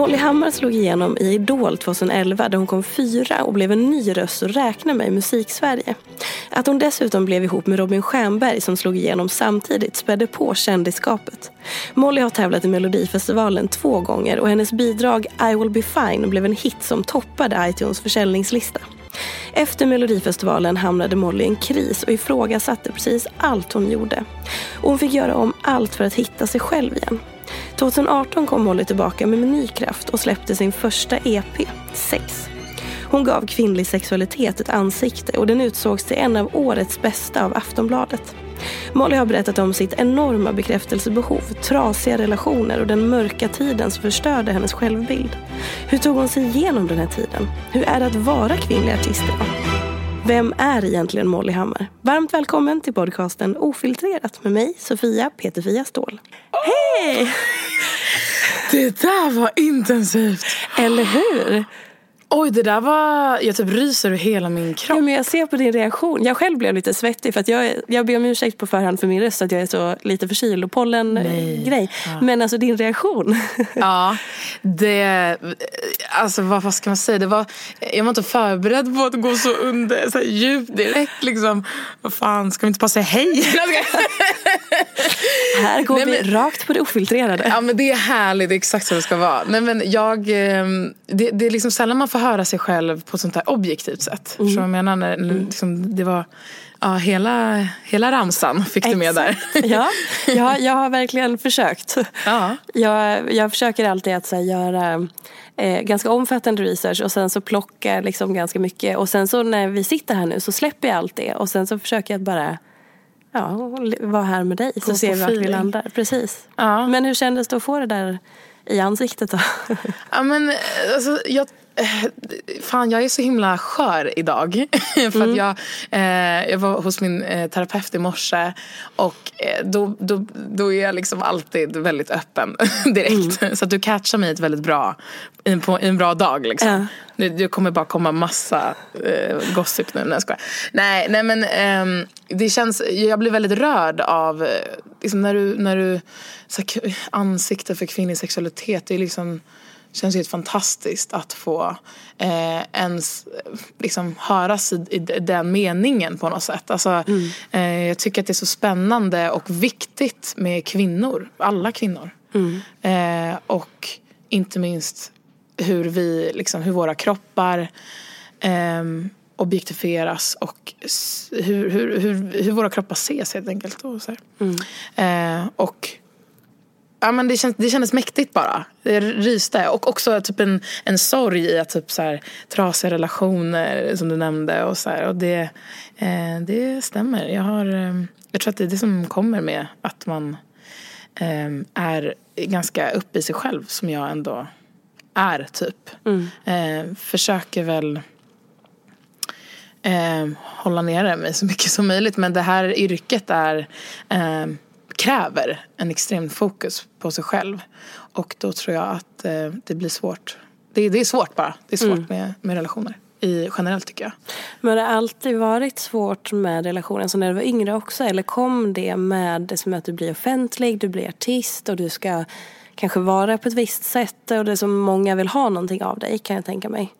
Molly Hammar slog igenom i Idol 2011 där hon kom fyra och blev en ny röst att räkna med i musiksverige. Att hon dessutom blev ihop med Robin Stjernberg som slog igenom samtidigt spädde på kändisskapet. Molly har tävlat i Melodifestivalen två gånger och hennes bidrag I will be fine blev en hit som toppade iTunes försäljningslista. Efter Melodifestivalen hamnade Molly i en kris och ifrågasatte precis allt hon gjorde. Och hon fick göra om allt för att hitta sig själv igen. 2018 kom Molly tillbaka med ny kraft och släppte sin första EP, Sex. Hon gav kvinnlig sexualitet ett ansikte och den utsågs till en av årets bästa av Aftonbladet. Molly har berättat om sitt enorma bekräftelsebehov, trasiga relationer och den mörka tiden som förstörde hennes självbild. Hur tog hon sig igenom den här tiden? Hur är det att vara kvinnlig artist idag? Vem är egentligen Molly Hammar? Varmt välkommen till podcasten Ofiltrerat med mig, Sofia Peterfia Ståhl. Hej! Det där var intensivt. Eller hur? Oj, det där var... Jag typ ryser över hela min kropp. Ja, men jag ser på din reaktion. Jag själv blev lite svettig för att jag, jag ber om ursäkt på förhand för min röst att jag är så lite förkyld och pollen-grej. Ja. Men alltså din reaktion. Ja, det... Alltså vad, vad ska man säga? Det var, jag var inte förberedd på att gå så under så här, djupt direkt. Liksom. Vad fan, ska vi inte bara säga hej? Här går Nej, men, vi rakt på det ofiltrerade. Ja men det är härligt, det är exakt så det ska vara. Nej, men jag, ehm, det, det är liksom sällan man får höra sig själv på ett sånt här objektivt sätt. Mm. Förstår du vad jag menar? När, mm. liksom, det var ja, hela, hela ramsan fick du med där. ja, ja, jag har verkligen försökt. Ja. Jag, jag försöker alltid att här, göra eh, ganska omfattande research och sen så plocka liksom ganska mycket. Och sen så när vi sitter här nu så släpper jag allt det och sen så försöker jag bara ja, vara här med dig så ser vi vart vi landar. Precis. Ja. Men hur kändes det att få det där i ansiktet då? ja, men, alltså, jag fan, jag är så himla skör idag. För mm. att jag, eh, jag var hos min eh, terapeut i morse och eh, då, då, då är jag liksom alltid väldigt öppen direkt. Mm. Så att du catchar mig ett väldigt bra, i, på, en bra dag. Liksom. Ja. Det, det kommer bara komma massa eh, gossip nu. Nej, jag nej, nej men eh, det känns, jag blir väldigt rörd av eh, liksom när du, när du så här, ansikte för kvinnlig sexualitet. Det är liksom känns helt fantastiskt att få eh, ens liksom, höras i, i den meningen på något sätt. Alltså, mm. eh, jag tycker att det är så spännande och viktigt med kvinnor, alla kvinnor. Mm. Eh, och inte minst hur vi, liksom, hur våra kroppar eh, objektifieras och hur, hur, hur, hur, våra kroppar ses helt enkelt. Och, så mm. Eh, och Ja, men det, känns, det kändes mäktigt bara. Det ryste. Och också typ en, en sorg i att typ så här, trasiga relationer som du nämnde. Och så här, och det, eh, det stämmer. Jag har, eh, jag tror att det är det som kommer med att man eh, är ganska uppe i sig själv som jag ändå är typ. Mm. Eh, försöker väl eh, hålla nere mig så mycket som möjligt. Men det här yrket är, eh, kräver en extrem fokus på sig själv. Och då tror jag att eh, det blir svårt. Det, det är svårt bara. Det är svårt Mm. med, med relationer. I, generellt tycker jag. Men har det alltid varit svårt med relationen, så när du var yngre också? Eller kom det med det som att du blir offentlig, du blir artist och du ska kanske vara på ett visst sätt och det som många vill ha någonting av dig kan jag tänka mig.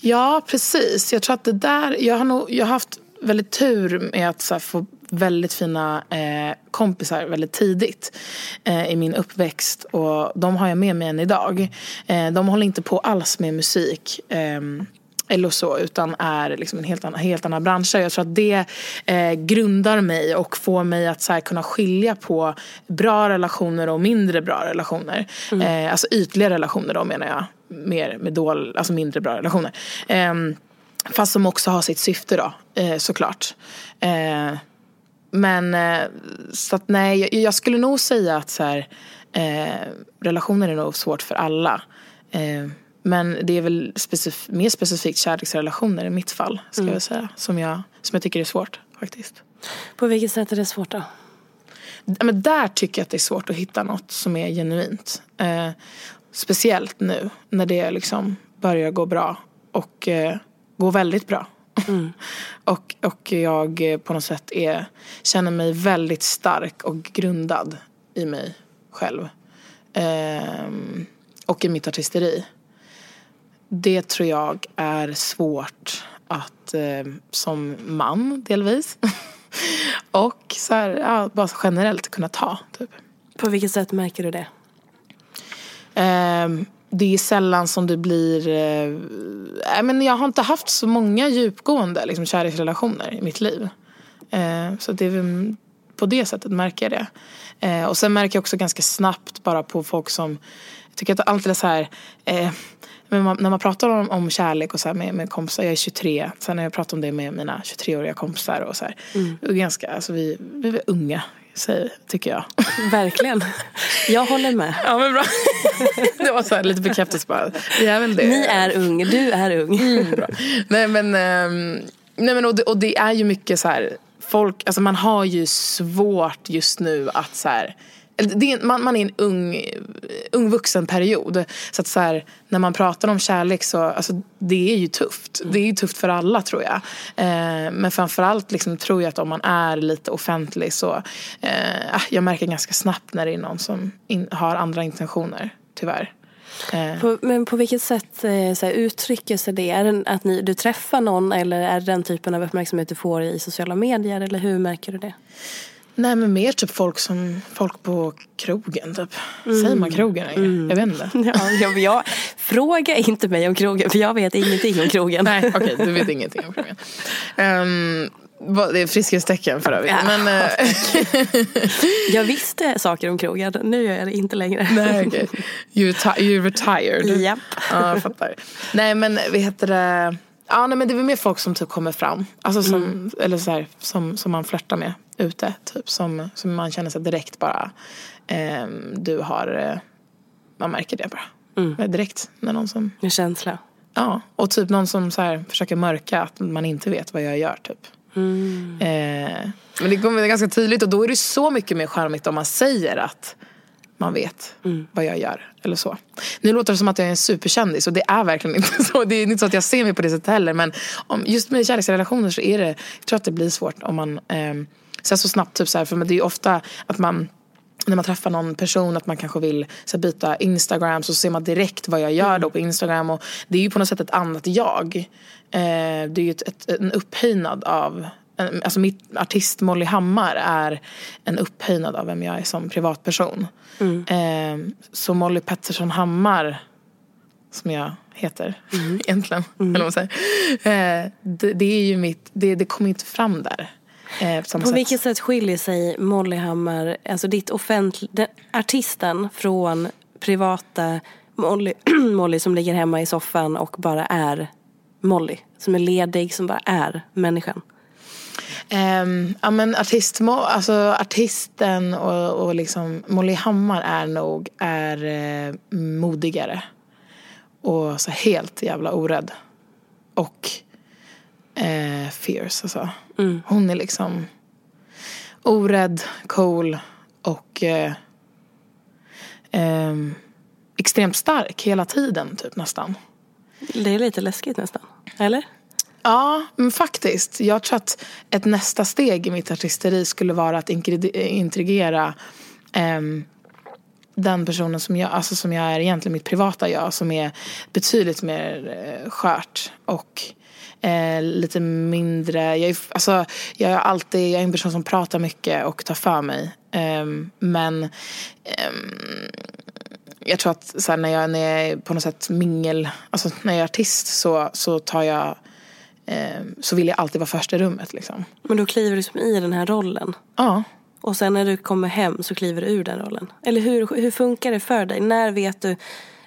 Ja, precis. Jag tror att det där, jag har, nog, jag har haft väldigt tur med att få väldigt fina eh, kompisar väldigt tidigt eh, i min uppväxt. Och de har jag med mig än idag. Eh, de håller inte på alls med musik. ehm, eller så, utan är liksom en helt annan, helt annan bransch. Jag tror att det eh, grundar mig och får mig att så kunna skilja på bra relationer och mindre bra relationer. Eh, alltså ytliga relationer då menar jag. Mer med dål, alltså mindre bra relationer. Ehm, fast som också har sitt syfte då, eh, såklart. Men eh, så att nej, jag, jag skulle nog säga att så här, eh, relationer är nog svårt för alla. Eh, men det är väl specif- mer specifikt kärleksrelationer i mitt fall, ska jag säga. Som jag, som jag tycker är svårt faktiskt. På vilket sätt är det svårt då? Men där tycker jag att det är svårt att hitta något som är genuint. Eh, speciellt nu när det liksom börjar gå bra och eh, gå väldigt bra. och, och jag eh, på något sätt är, känner mig väldigt stark och grundad i mig själv. Ehm, och i mitt artisteri. Det tror jag är svårt att eh, som man delvis och så här, ja, bara generellt kunna ta. Typ. På vilket sätt märker du det? Ehm, det är sällan som det blir... Eh, men jag har inte haft så många djupgående liksom, kärleksrelationer i mitt liv. Eh, så det är på det sättet märker jag det. Eh, och sen märker jag också ganska snabbt bara på folk som... Jag tycker att alltid är så här... Eh, man, när man pratar om, om kärlek och så med, med kompisar, jag är 23, sen när jag pratar om det med mina 23-åriga kompisar och så här. Är ganska, alltså vi, vi är unga, säger, tycker jag. Verkligen. Jag håller med. Ja men bra. det var så här lite bekräftelse bara. Vi är väl det. Ni är ung, du är ung. bra. Nej men, ehm, nej, men och, det, och det är ju mycket så här. Folk, alltså man har ju svårt just nu att så här. Det är, man, man är i en ung, ung vuxenperiod. Så att så här, när man pratar om kärlek så, alltså det är ju tufft. Det är ju tufft för alla tror jag. Eh, men framförallt liksom, tror jag att om man är lite offentlig så, eh, ah, jag märker ganska snabbt när det är någon som in, har andra intentioner, tyvärr. Eh, På, men på vilket sätt eh, så här, uttrycker sig det? Är det att ni, du träffar någon eller är det den typen av uppmärksamhet du får i sociala medier? Eller hur märker du det? Nej men mer typ folk som folk på krogen typ. Säger man krogen längre? Jag vet inte. Ja, jag, jag, fråga inte mig om krogen för jag vet ingenting om krogen. Nej okej du vet ingenting om krogen. Um, det är friskhetstecken för övrigt. Ja, men, eh, Jag visste saker om krogen, nu gör jag det inte längre. nej okej. You, reti- you retired. Japp. Ja jag fattar. Nej men vad heter det. Ja nej men det är väl mer folk som typ kommer fram. Alltså som, eller så här, som, som man flörtar med ute. Typ som, som man känner sig direkt bara. ehm, du har, eh, man märker det bara. Direkt när någon som En känsla. Ja, och typ någon som så här försöker mörka att man inte vet vad jag gör typ. Eh, men det kommer ganska tydligt och då är det så mycket mer charmigt om man säger att man vet vad jag gör. Eller så. Nu låter det som att jag är en superkändis och det är verkligen inte så. Det är inte så att jag ser mig på det sättet heller. Men om, just med kärleksrelationer så är det, jag tror att det blir svårt om man eh, så, så snabbt. Typ så här, för det är ju ofta att man när man träffar någon person att man kanske vill så här, byta Instagram så ser man direkt vad jag gör då på Instagram och det är ju på något sätt ett annat jag. Eh, det är ju ett, ett, en upphöjnad av Alltså mitt artist Molly Hammar är en upphöjnad av vem jag är som privatperson. Eh, så Molly Pettersson Hammar som jag heter egentligen. Eller vad man säger. Eh, det, det är ju mitt, det, det kommer inte fram där. Eh, på På sätt. vilket sätt skiljer sig Molly Hammar, alltså ditt offentlig, den, artisten från privata Molly, Molly som ligger hemma i soffan och bara är Molly. Som är ledig, som bara är människan. Um, ja men artist, alltså artisten och, och liksom Molly Hammar är nog är eh, modigare. Och så helt jävla orädd. Och eh, fierce alltså. Mm. Hon är liksom orädd, cool och eh, eh, extremt stark hela tiden typ nästan. Det är lite läskigt nästan, eller? Ja, men faktiskt. Jag tror att ett nästa steg i mitt artisteri skulle vara att intrigera um, den personen som jag, alltså som jag är egentligen mitt privata jag som är betydligt mer eh, skört och eh, lite mindre, jag är, alltså, jag är alltid, jag är en person som pratar mycket och tar för mig. Um, men um, jag tror att så här, när, jag, när jag är på något sätt mingel, alltså när jag är artist så, så tar jag så vill jag alltid vara först i rummet liksom. Men då kliver du som i den här rollen? Ja. Och sen när du kommer hem så kliver du ur den rollen? Eller hur, hur funkar det för dig? När vet du,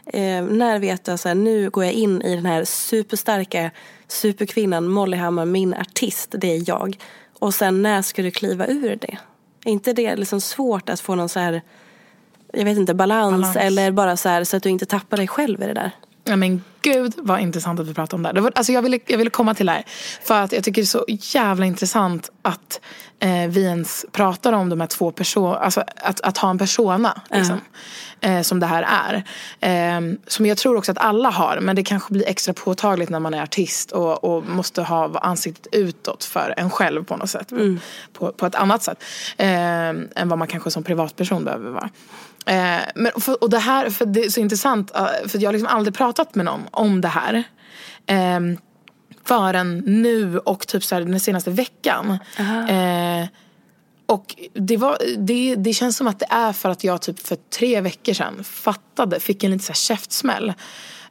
eh, när vet du att nu går jag in i den här superstarka superkvinnan Molly Hammar, min artist, det är jag. Och sen när ska du kliva ur det? Är inte det liksom svårt att få någon så här, jag vet inte, balans, balans. eller bara så här så att du inte tappar dig själv i det där? Ja men gud vad intressant att vi pratar om det här. Alltså jag, ville, jag ville komma till det här. För att jag tycker det är så jävla intressant att eh, vi ens pratar om de här två personerna. Alltså att, att ha en persona. Liksom, uh. eh, som det här är. Eh, som jag tror också att alla har. Men det kanske blir extra påtagligt när man är artist. Och, och måste ha ansiktet utåt för en själv på något sätt. Mm. På, på ett annat sätt. Eh, än vad man kanske som privatperson behöver vara. Eh, men, för, och det här, för det är så intressant, eh, för jag har liksom aldrig pratat med någon om det här. Eh, förrän nu och typ så här, den senaste veckan. Eh, och det, var, det, det känns som att det är för att jag typ för tre veckor sedan fattade, fick en liten så här käftsmäll.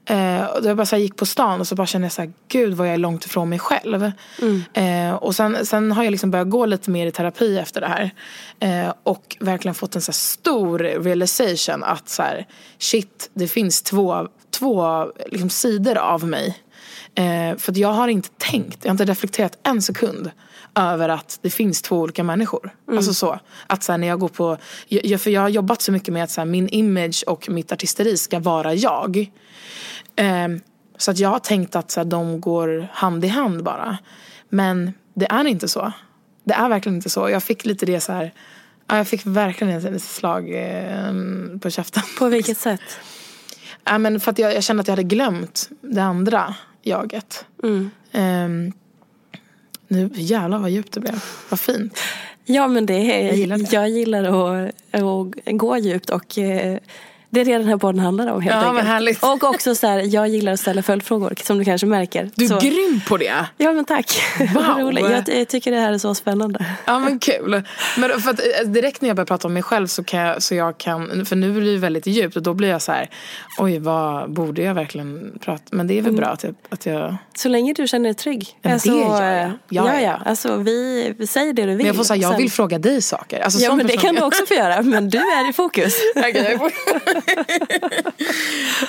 Eh, och jag bara så gick på stan och så bara kände jag så här, gud vad jag är långt ifrån mig själv. Mm. Eh, och sen, sen har jag liksom börjat gå lite mer i terapi efter det här. Eh, och verkligen fått en så stor realization att så här, shit, det finns två, två liksom, sidor av mig. Eh, för jag har inte tänkt, jag har inte reflekterat en sekund över att det finns två olika människor. Mm. Alltså så. Att så här, när jag går på, jag, för jag har jobbat så mycket med att så här, min image och mitt artisteri ska vara jag. Um, så att jag har tänkt att så här, de går hand i hand bara. Men det är inte så. Det är verkligen inte så. Jag fick lite det så här. jag fick verkligen ett slag eh, på käften. På vilket sätt? Ja, men för att jag, jag kände att jag hade glömt det andra jaget. Mm. Um, nu jävlar vad djupt det blev. Vad fint. Ja men det är, jag gillar, det. Jag gillar att, att gå djupt och eh, det är det den här podden handlar om helt ja, enkelt. Men härligt. Och också så här, jag gillar att ställa följdfrågor som du kanske märker. Du är så. grym på det. Ja men tack. Wow. jag, jag, tycker det här är så spännande. Ja men kul. Men för att eh, direkt när jag börjar prata om mig själv så kan jag, så jag kan, för nu blir det väldigt djupt och då blir jag så här, oj vad borde jag verkligen prata, men det är väl mm. bra att jag, att jag... Så länge du känner dig trygg. Ja, alltså, det gör jag. Ja, ja. ja. Alltså vi, vi säger det du vill. Men jag får säga, jag vill fråga dig saker. Alltså, ja men det kan du också få göra, men du är i fokus. okay,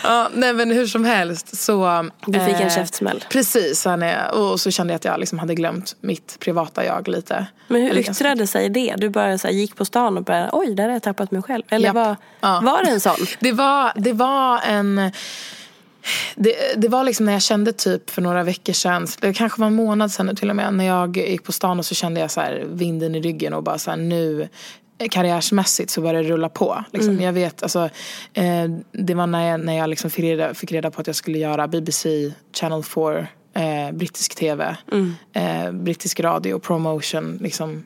ja, nej men hur som helst så. Du fick en eh, käftsmäll. Precis, och så kände jag att jag liksom hade glömt mitt privata jag lite. Men hur yttrade sig det? Du bara så här, gick på stan och bara oj där har jag tappat mig själv. Eller var, ja. var det en sån? Det var, det var en det, det var liksom när jag kände typ för några veckor sedan, det kanske var en månad sedan till och med, när jag gick på stan och så kände jag så vinden i ryggen och bara så här, nu karriärsmässigt så började det rulla på. Liksom. Mm. Jag vet, alltså, eh, det var när jag, när jag liksom fick, reda, fick reda på att jag skulle göra BBC Channel 4, eh, brittisk tv, mm. eh, brittisk radio, promotion, liksom,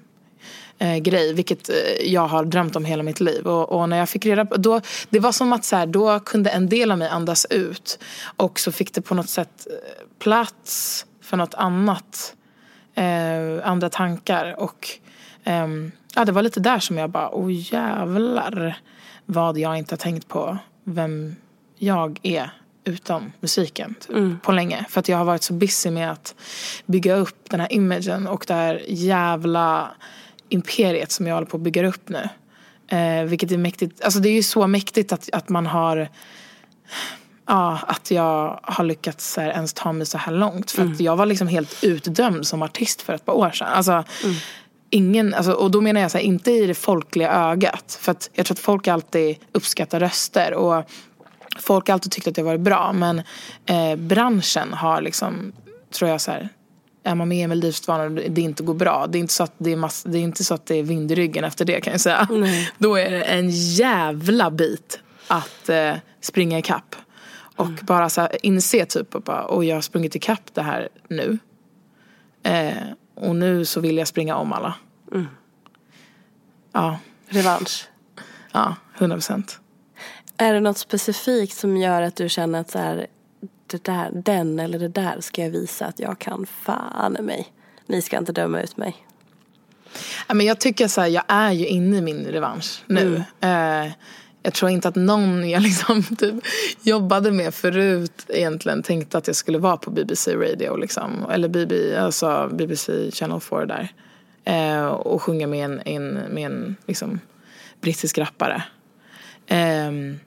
eh, grej. Vilket eh, jag har drömt om hela mitt liv. Och, och, när jag fick reda på, då, det var som att så här, då kunde en del av mig andas ut. Och så fick det på något sätt eh, plats för något annat. andra tankar. Och um, ja, det var lite där som jag bara, oh jävlar vad jag inte har tänkt på vem jag är utan musiken typ, mm. på länge. För att jag har varit så busy med att bygga upp den här imagen och det här jävla imperiet som jag håller på att bygga upp nu. Eh, vilket är mäktigt. Alltså det är ju så mäktigt att, att man har ja, att jag har lyckats här, ens ta mig så här långt. För att jag var liksom helt utdömd som artist för ett par år sedan. Alltså, ingen, alltså, och då menar jag så här, inte i det folkliga ögat. För att jag tror att folk alltid uppskattar röster. Och folk har alltid tyckt att jag varit bra. Men eh, branschen har liksom, tror jag så här, är man med i Melodifestivalen och det inte går bra. Det är inte så att det är, mass, det är, inte så att det är vind i ryggen efter det kan jag säga. Då är det en jävla bit att eh, springa ikapp. Och bara så här, inse typ att bara, och jag har sprungit ikapp det här nu. Eh, och nu så vill jag springa om alla. Ja, Revansch. ja, hundra procent. Är det något specifikt som gör att du känner att så här, det där, den eller det där ska jag visa att jag kan fan i mig. Ni ska inte döma ut mig. Ja, men jag tycker så här, jag är ju inne i min revansch nu. Eh, jag tror inte att någon jag liksom typ jobbade med förut egentligen tänkte att jag skulle vara på BBC Radio liksom. Eller BB, alltså BBC Channel 4 där. Eh, och sjunga med en, en, med en liksom, brittisk rappare. Ehm,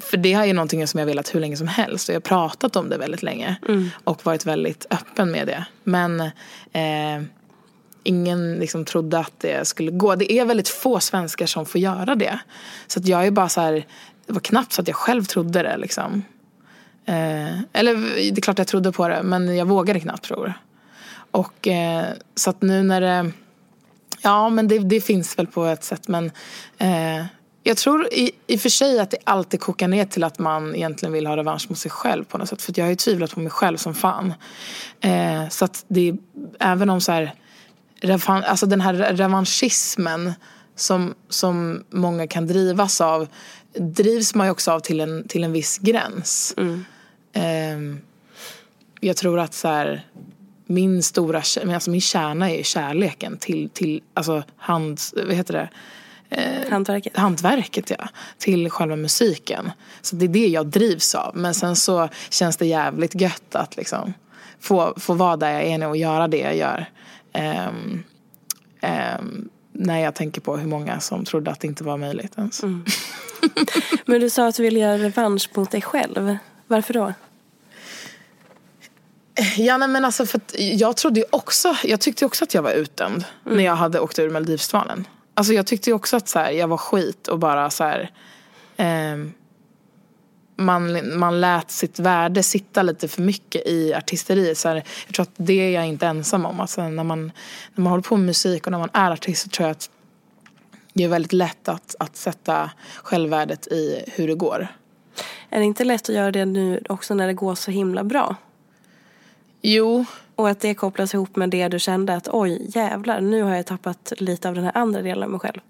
för det är ju någonting som jag velat hur länge som helst och jag har pratat om det väldigt länge. Och varit väldigt öppen med det. Men eh, ingen liksom trodde att det skulle gå. Det är väldigt få svenskar som får göra det. Så att jag är bara så här, det var knappt så att jag själv trodde det liksom. Eh, eller det är klart jag trodde på det men jag vågade knappt tro det. Och eh, så att nu när det, ja men det, det finns väl på ett sätt men eh, jag tror i, i och för sig att det alltid kokar ner till att man egentligen vill ha revansch mot sig själv på något sätt. För att jag har ju tvivlat på mig själv som fan. Eh, så att det även om så här, alltså den här revanschismen som, som många kan drivas av drivs man ju också av till en, till en viss gräns. Ehm, jag tror att så här, min stora, alltså min kärna är kärleken till, till alltså hand, vad heter det? Hantverket. hantverket ja, till själva musiken. Så det är det jag drivs av. Men sen så känns det jävligt gött att liksom få, få vara där jag är nu och göra det jag gör. Ehm, ehm, när jag tänker på hur många som trodde att det inte var möjligt ens. Men du sa att du ville göra revansch mot dig själv. Varför då? Ja nej, men alltså för jag trodde ju också, jag tyckte också att jag var utdömd när jag hade åkt ur Melodifestivalen. Alltså jag tyckte också att så här, jag var skit och bara så här, ehm, man, man lät sitt värde sitta lite för mycket i artisteriet. Så här, jag tror att det är jag inte ensam om. Alltså när, man, när man håller på med musik och när man är artist så tror jag att det är väldigt lätt att, att sätta självvärdet i hur det går. Är det inte lätt att göra det nu också när det går så himla bra? Jo, Och att det kopplas ihop med det du kände att oj jävlar nu har jag tappat lite av den här andra delen av mig själv.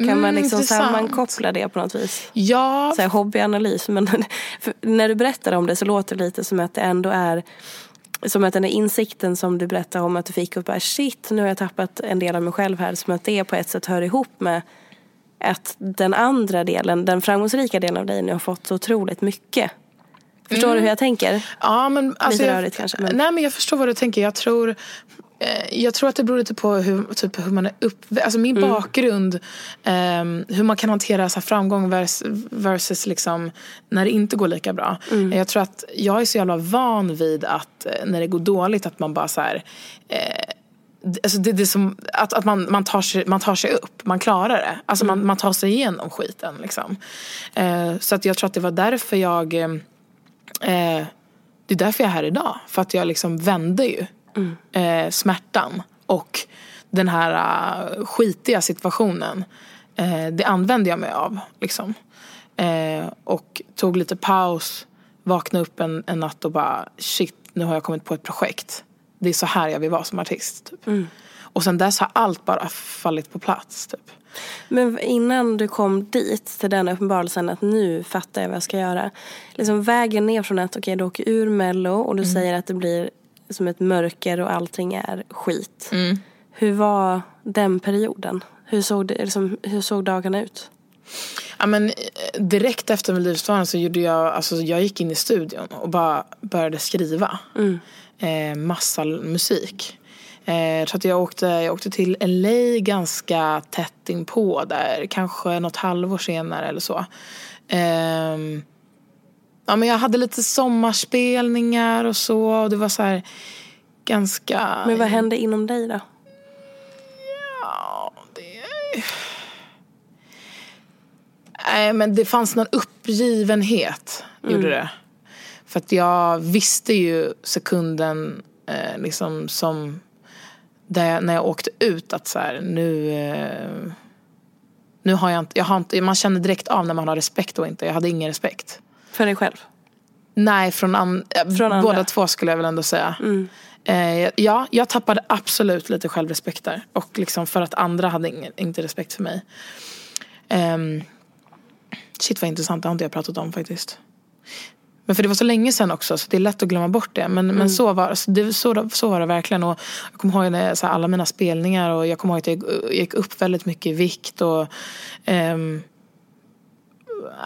Kan Mm, man liksom intressant. sammankoppla det på något vis? ja, Så här, hobbyanalys. Men när du berättar om det så låter det lite som att det ändå är som att den här insikten som du berättar om att du fick och bara shit nu har jag tappat en del av mig själv här. Som att det på ett sätt hör ihop med att den andra delen, den framgångsrika delen av dig nu har fått så otroligt mycket. Förstår du hur jag tänker? Ja, men alltså, Lite jag, rörigt kanske, men- Nej, men jag förstår vad du tänker. Jag tror, jag tror att det beror lite på hur, typ, hur man är uppväxt. Alltså min Mm. bakgrund. ehm, hur man kan hantera så här, framgång vers, versus liksom, när det inte går lika bra. Mm. Jag tror att jag är så jävla van vid att eh, när det går dåligt att man bara så här. Eh, Alltså det, det som att, att man, man, tar sig, man tar sig upp, man klarar det. Alltså man, man tar sig igenom skiten. Liksom. Eh, så att jag tror att det var därför jag eh, Eh, det är därför jag är här idag. För att jag liksom vände ju eh, smärtan och den här eh, skitiga situationen. Eh, det använde jag mig av. Liksom. Eh, och tog lite paus, vaknade upp en, en natt och bara shit, nu har jag kommit på ett projekt. Det är så här jag vill vara som artist. Typ. Och sen dess har allt bara fallit på plats. Typ. Men innan du kom dit till den uppenbarelsen att nu fattar jag vad jag ska göra. Liksom vägen ner från att okej du åker ur mello och du säger att det blir som ett mörker och allting är skit. Hur var den perioden? Hur såg, det, liksom, hur såg dagarna ut? Ja, men eh, direkt efter Melodifestivalen så gjorde jag, alltså jag gick in i studion och bara började skriva. Eh, massa musik. Eh, så att jag åkte, jag åkte till LA ganska tätt inpå där, kanske något halvår senare eller så. Ehm, ja, men jag hade lite sommarspelningar och så. Och det var så här ganska... Men vad hände inom dig då? Ja, det... Nej, men det fanns någon uppgivenhet. Mm. Gjorde det. För att jag visste ju sekunden eh, liksom som jag, när jag åkte ut att så här, nu, eh, nu har jag inte, jag har inte, man känner direkt av när man har respekt och inte. Jag hade ingen respekt. För dig själv? Nej, från, an, från båda två skulle jag väl ändå säga. Mm. Eh, ja, jag tappade absolut lite självrespekt där. Och liksom för att andra hade ingen, inte respekt för mig. Um, shit vad intressant, det har inte jag pratat om faktiskt. Men för det var så länge sedan också så det är lätt att glömma bort det. Men, mm. men så, var, det, så, så var det verkligen. Och jag kommer ihåg när, så här, alla mina spelningar och jag kommer ihåg att jag gick upp väldigt mycket i vikt. Och, um,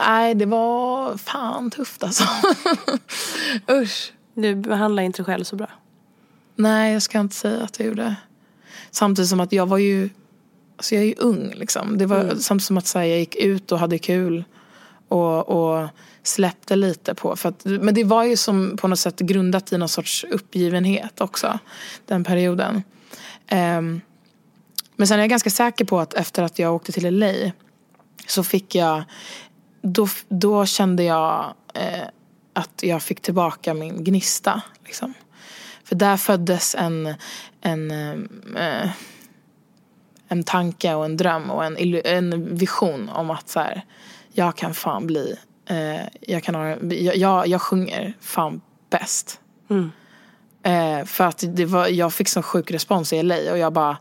nej, det var fan tufft alltså. Usch. Du behandlar inte dig själv så bra? Nej, jag ska inte säga att jag gjorde. Samtidigt som att jag var ju, alltså jag är ju ung liksom. Det var mm. samtidigt som att här, jag gick ut och hade kul. Och, och släppte lite på. För att, men det var ju som på något sätt grundat i någon sorts uppgivenhet också. Den perioden. Um, men sen är jag ganska säker på att efter att jag åkte till LA så fick jag, då, då kände jag eh, att jag fick tillbaka min gnista. Liksom. För där föddes en, en, eh, en tanke och en dröm och en, en vision om att så här, jag kan fan bli, eh, jag, kan ha, jag, jag, jag sjunger fan bäst. Mm. Eh, för att det var, jag fick sån sjuk respons i LA och jag bara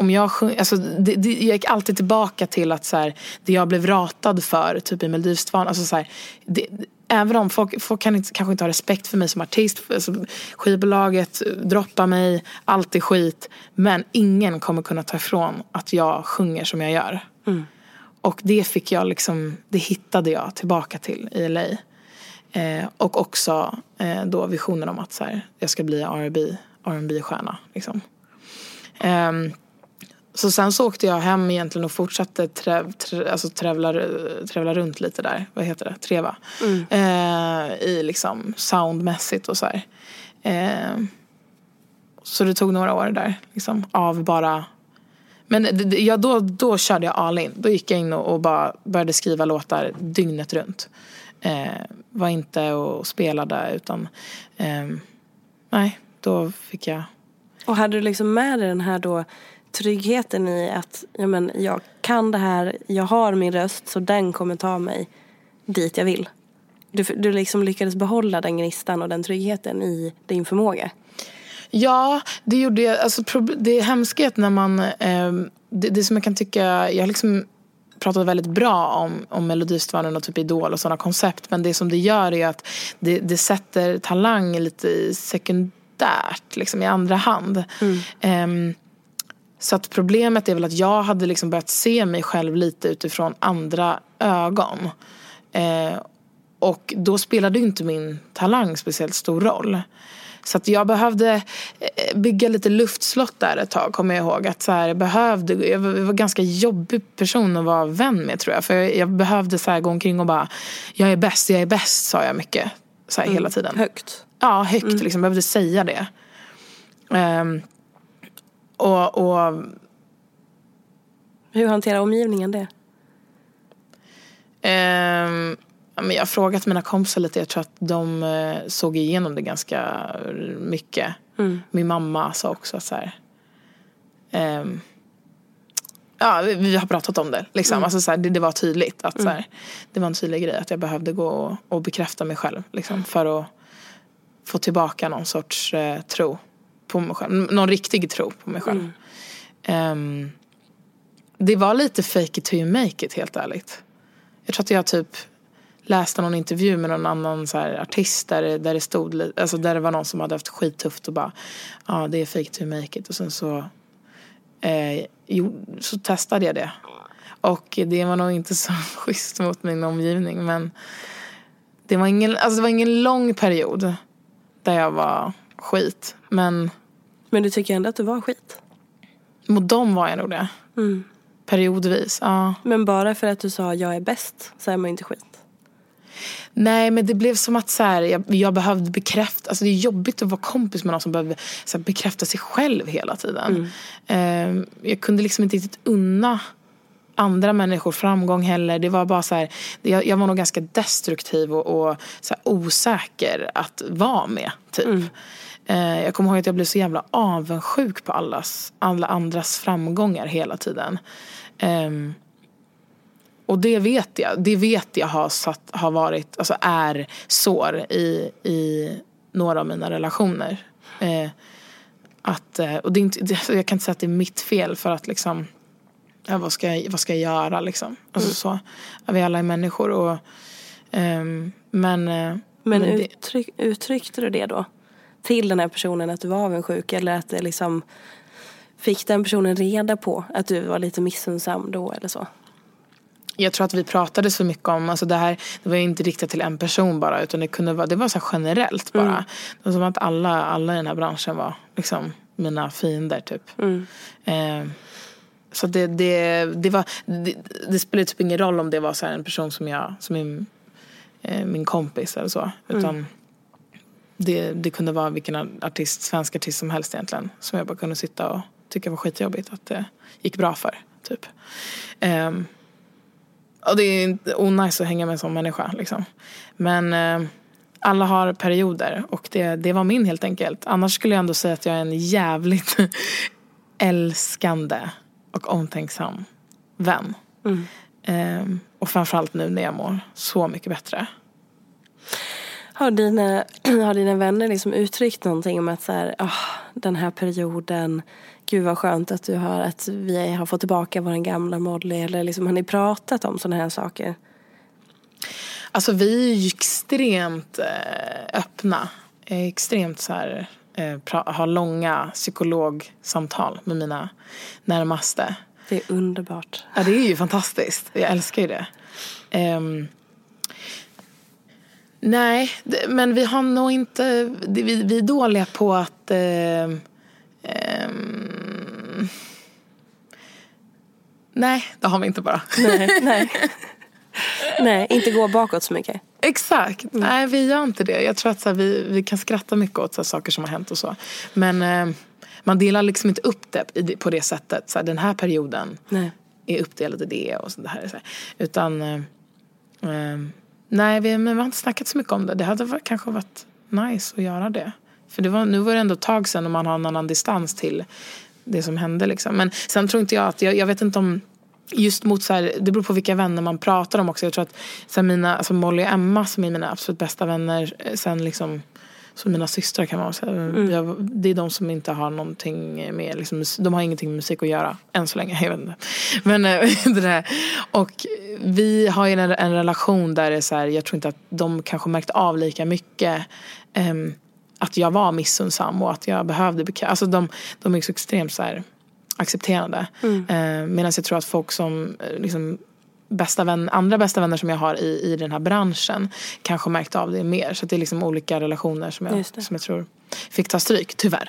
om jag sjung, alltså det, det, jag gick alltid tillbaka till att så här, det jag blev ratad för typ i Melodifestivalen, alltså så här, det, även om folk, folk kan inte, kanske inte ha respekt för mig som artist, alltså, skivbolaget droppar mig, allt är skit. Men ingen kommer kunna ta ifrån att jag sjunger som jag gör. Mm. Och det fick jag liksom, det hittade jag tillbaka till i LA. Eh, och också eh, då visionen om att så här, jag ska bli R&B stjärna liksom. eh, så sen så åkte jag hem egentligen och fortsatte träv, trä, alltså trävla, trävla runt lite där. Vad heter det? Treva. Mm. Eh, I liksom soundmässigt och så här. Eh, så det tog några år där. Liksom, av bara men ja, då, då körde jag all in. Då gick jag in och, och bara började skriva låtar dygnet runt. Eh, var inte och spelade utan eh, nej, då fick jag. Och hade du liksom med dig den här då tryggheten i att ja, men, jag kan det här, jag har min röst så den kommer ta mig dit jag vill. Du, du liksom lyckades behålla den gnistan och den tryggheten i din förmåga. Ja, det gjorde jag. Alltså, det är hemskhet när man... Eh, det, det som jag kan tycka... Jag har liksom pratat väldigt bra om, om Melodifestivalen och typ Idol och sådana koncept. Men det som det gör är att det, det sätter talang lite sekundärt, liksom i andra hand. Mm. Eh, så att problemet är väl att jag hade liksom börjat se mig själv lite utifrån andra ögon. Eh, och då spelade ju inte min talang speciellt stor roll. Så att jag behövde eh, bygga lite luftslott där ett tag, kommer jag ihåg. Att så här, jag, behövde, jag var en ganska jobbig person att vara vän med tror jag. För jag, jag behövde så här, gå omkring och bara, jag är bäst, jag är bäst, sa jag mycket. Så här, mm. hela tiden. Högt? Ja, högt. Mm. Liksom, jag behövde säga det. Um, och, och hur hanterar omgivningen det? Um, men jag har frågat mina kompisar lite. Jag tror att de uh, såg igenom det ganska mycket. Mm. Min mamma sa också så här. Um, ja, vi, har pratat om det. Liksom. Mm. Alltså, så här, det, det, var tydligt. att mm. så här, Det var en tydlig grej att jag behövde gå och, och bekräfta mig själv. Liksom, för att få tillbaka någon sorts uh, tro på mig själv. Någon riktig tro på mig själv. Um, det var lite fake it till you make it helt ärligt. Jag tror att jag typ läste någon intervju med någon annan så här, artist där, där det stod, alltså där det var någon som hade haft skittufft och bara ja ah, det är fake it you make it och sen så eh, jo, så testade jag det. Och det var nog inte så schysst mot min omgivning men det var ingen, alltså det var ingen lång period där jag var skit men Men du tycker ändå att du var skit? Mot dem var jag nog det. Mm. Periodvis, ja. Men bara för att du sa jag är bäst så är man inte skit. Nej men det blev som att så här, jag, jag, behövde bekräfta, alltså det är jobbigt att vara kompis med någon som behöver så här, bekräfta sig själv hela tiden. Mm. Uh, jag kunde liksom inte riktigt unna andra människor framgång heller. Det var bara så här, jag, jag var nog ganska destruktiv och, och så osäker att vara med. Typ. Mm. Uh, jag kommer ihåg att jag blev så jävla avundsjuk på allas, alla andras framgångar hela tiden. Um, och det vet jag, det vet jag har, satt, har varit, alltså är sår i, i några av mina relationer. Eh, att, eh, och det är inte, jag kan inte säga att det är mitt fel för att liksom, ja, vad, ska jag, vad ska jag göra liksom? Alltså mm. så, vi alla är människor och, ehm, eh, men men uttryck, uttryckte du det då? Till den här personen att du var avundsjuk eller att det liksom Fick den personen reda på att du var lite missunnsam då eller så? jag tror att vi pratade så mycket om, alltså det här det var inte riktat till en person bara utan det kunde vara, det var så generellt bara. Mm. Det var som att alla, alla i den här branschen var liksom mina fiender typ. Mm. Eh, så det, det, det, var, det, det spelade typ ingen roll om det var så en person som jag, som är eh, min kompis eller så. Utan mm. det, det kunde vara vilken artist, svensk artist som helst egentligen. Som jag bara kunde sitta och tycka var skitjobbigt att det gick bra för. Typ. Um, och det är onajs att hänga med en sån människa. Liksom. Men eh, alla har perioder och det, det var min helt enkelt. Annars skulle jag ändå säga att jag är en jävligt älskande och omtänksam vän. Mm. Eh, och framförallt nu när jag mår så mycket bättre. Har dina, har dina vänner liksom uttryckt någonting om att så här, oh, den här perioden gud vad skönt att du har, att vi har fått tillbaka vår gamla Molly eller liksom, har ni pratat om sådana här saker? Alltså vi är ju extremt eh, öppna, extremt så här, eh, har långa psykologsamtal med mina närmaste. Det är underbart. Ja det är ju fantastiskt, jag älskar ju det. Um, nej, men vi har nog inte, vi, vi är dåliga på att uh, Um, nej, det har vi inte bara. Nej, nej. nej inte gå bakåt så mycket. Exakt. Mm. Nej, vi gör inte det. Jag tror att så här, vi, vi kan skratta mycket åt så här, saker som har hänt och så. Men eh, man delar liksom inte upp det på det sättet. Så här, den här perioden nej. är uppdelad i det och så här. Så Utan, eh, eh, nej, vi, men vi har inte snackat så mycket om det. Det hade varit, kanske varit nice att göra det. För det var, nu var det ändå ett tag sedan och man har en annan distans till det som hände. Liksom. Men sen tror inte jag att, jag, jag vet inte om Just mot så här, det beror på vilka vänner man pratar om också. Jag tror att så mina, alltså Molly och Emma som är mina absolut bästa vänner eh, sen liksom som mina systrar kan man säga. Mm. Jag, det är de som inte har någonting med, liksom, de har ingenting med musik att göra. Än så länge, jag vet inte. Men eh, det där. Och vi har ju en, en relation där det är så här, jag tror inte att de kanske märkt av lika mycket. Um, att jag var missunnsam och att jag behövde. Alltså de, de är så extremt så här, accepterande. Mm. Eh, Medan jag tror att folk som eh, liksom, bästa vän, andra bästa vänner som jag har i, i den här branschen kanske märkt av det mer. Så det är liksom olika relationer som jag, som jag tror fick ta stryk, tyvärr.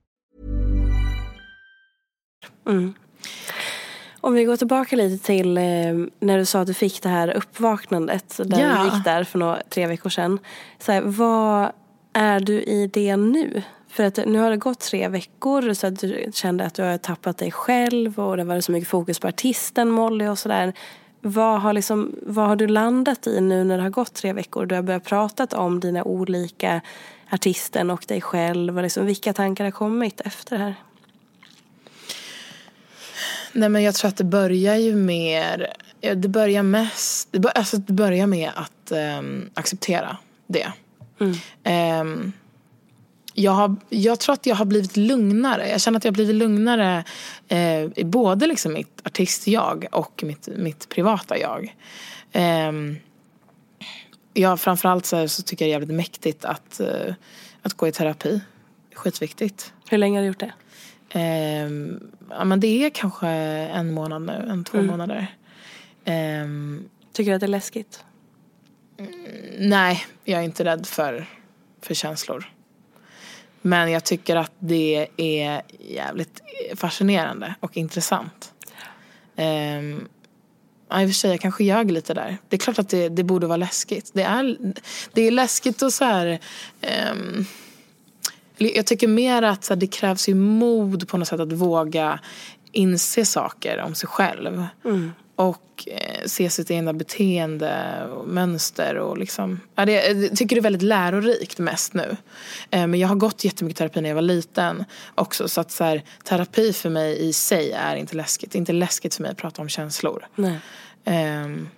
Om vi går tillbaka lite till eh, när du sa att du fick det här uppvaknandet. Där Ja. du gick där för några, tre veckor sedan. Så här, vad är du i det nu? För att nu har det gått tre veckor så att du kände att du har tappat dig själv och det har varit så mycket fokus på artisten Molly och sådär. Vad har, liksom, vad har du landat i nu när det har gått tre veckor? Du har börjat prata om dina olika artisten och dig själv. Och liksom, vilka tankar har kommit efter det här? Nej men jag tror att det börjar ju mer, det börjar mest, det, bör, alltså det börjar med att ehm, acceptera det. Ehm, jag, har, jag tror att jag har blivit lugnare. Jag känner att jag har blivit lugnare eh, i både liksom mitt artist-jag och mitt, mitt privata jag. Ehm, ja, framförallt så, så tycker jag det är jävligt mäktigt att, eh, att gå i terapi. Skitviktigt. Hur länge har du gjort det? Ehm, ja, men det är kanske en månad nu, en två månader. Ehm, Tycker du att det är läskigt? nej, jag är inte rädd för, för känslor. Men jag tycker att det är jävligt fascinerande och intressant. Um, ja, I och för sig, jag kanske ljög lite där. Det är klart att det, det borde vara läskigt. Det är, det är läskigt och så här... ehm, jag tycker mer att så här, det krävs ju mod på något sätt att våga inse saker om sig själv. Och eh, se sitt egna beteende och mönster. Och liksom, ja, det, jag tycker det är väldigt lärorikt mest nu. Eh, men jag har gått jättemycket terapi när jag var liten också. Så att så här, terapi för mig i sig är inte läskigt. Det är inte läskigt för mig att prata om känslor. Nej. Ehm,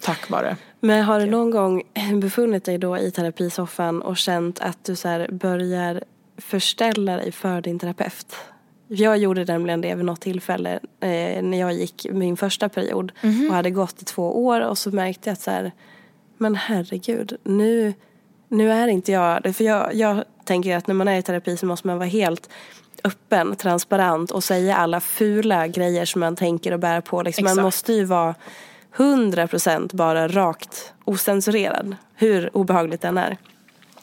tack vare. Men har du någon gång befunnit dig då i terapisoffan och känt att du så börjar förställa dig för din terapeut? Jag gjorde nämligen det vid något tillfälle eh, när jag gick min första period och hade gått i två år och så märkte jag att så här, men herregud, nu, nu är inte jag, för jag, jag tänker att när man är i terapi så måste man vara helt öppen, transparent och säga alla fula grejer som man tänker och bär på. Liksom. Man måste ju vara 100% bara rakt osensurerad, hur obehagligt den är.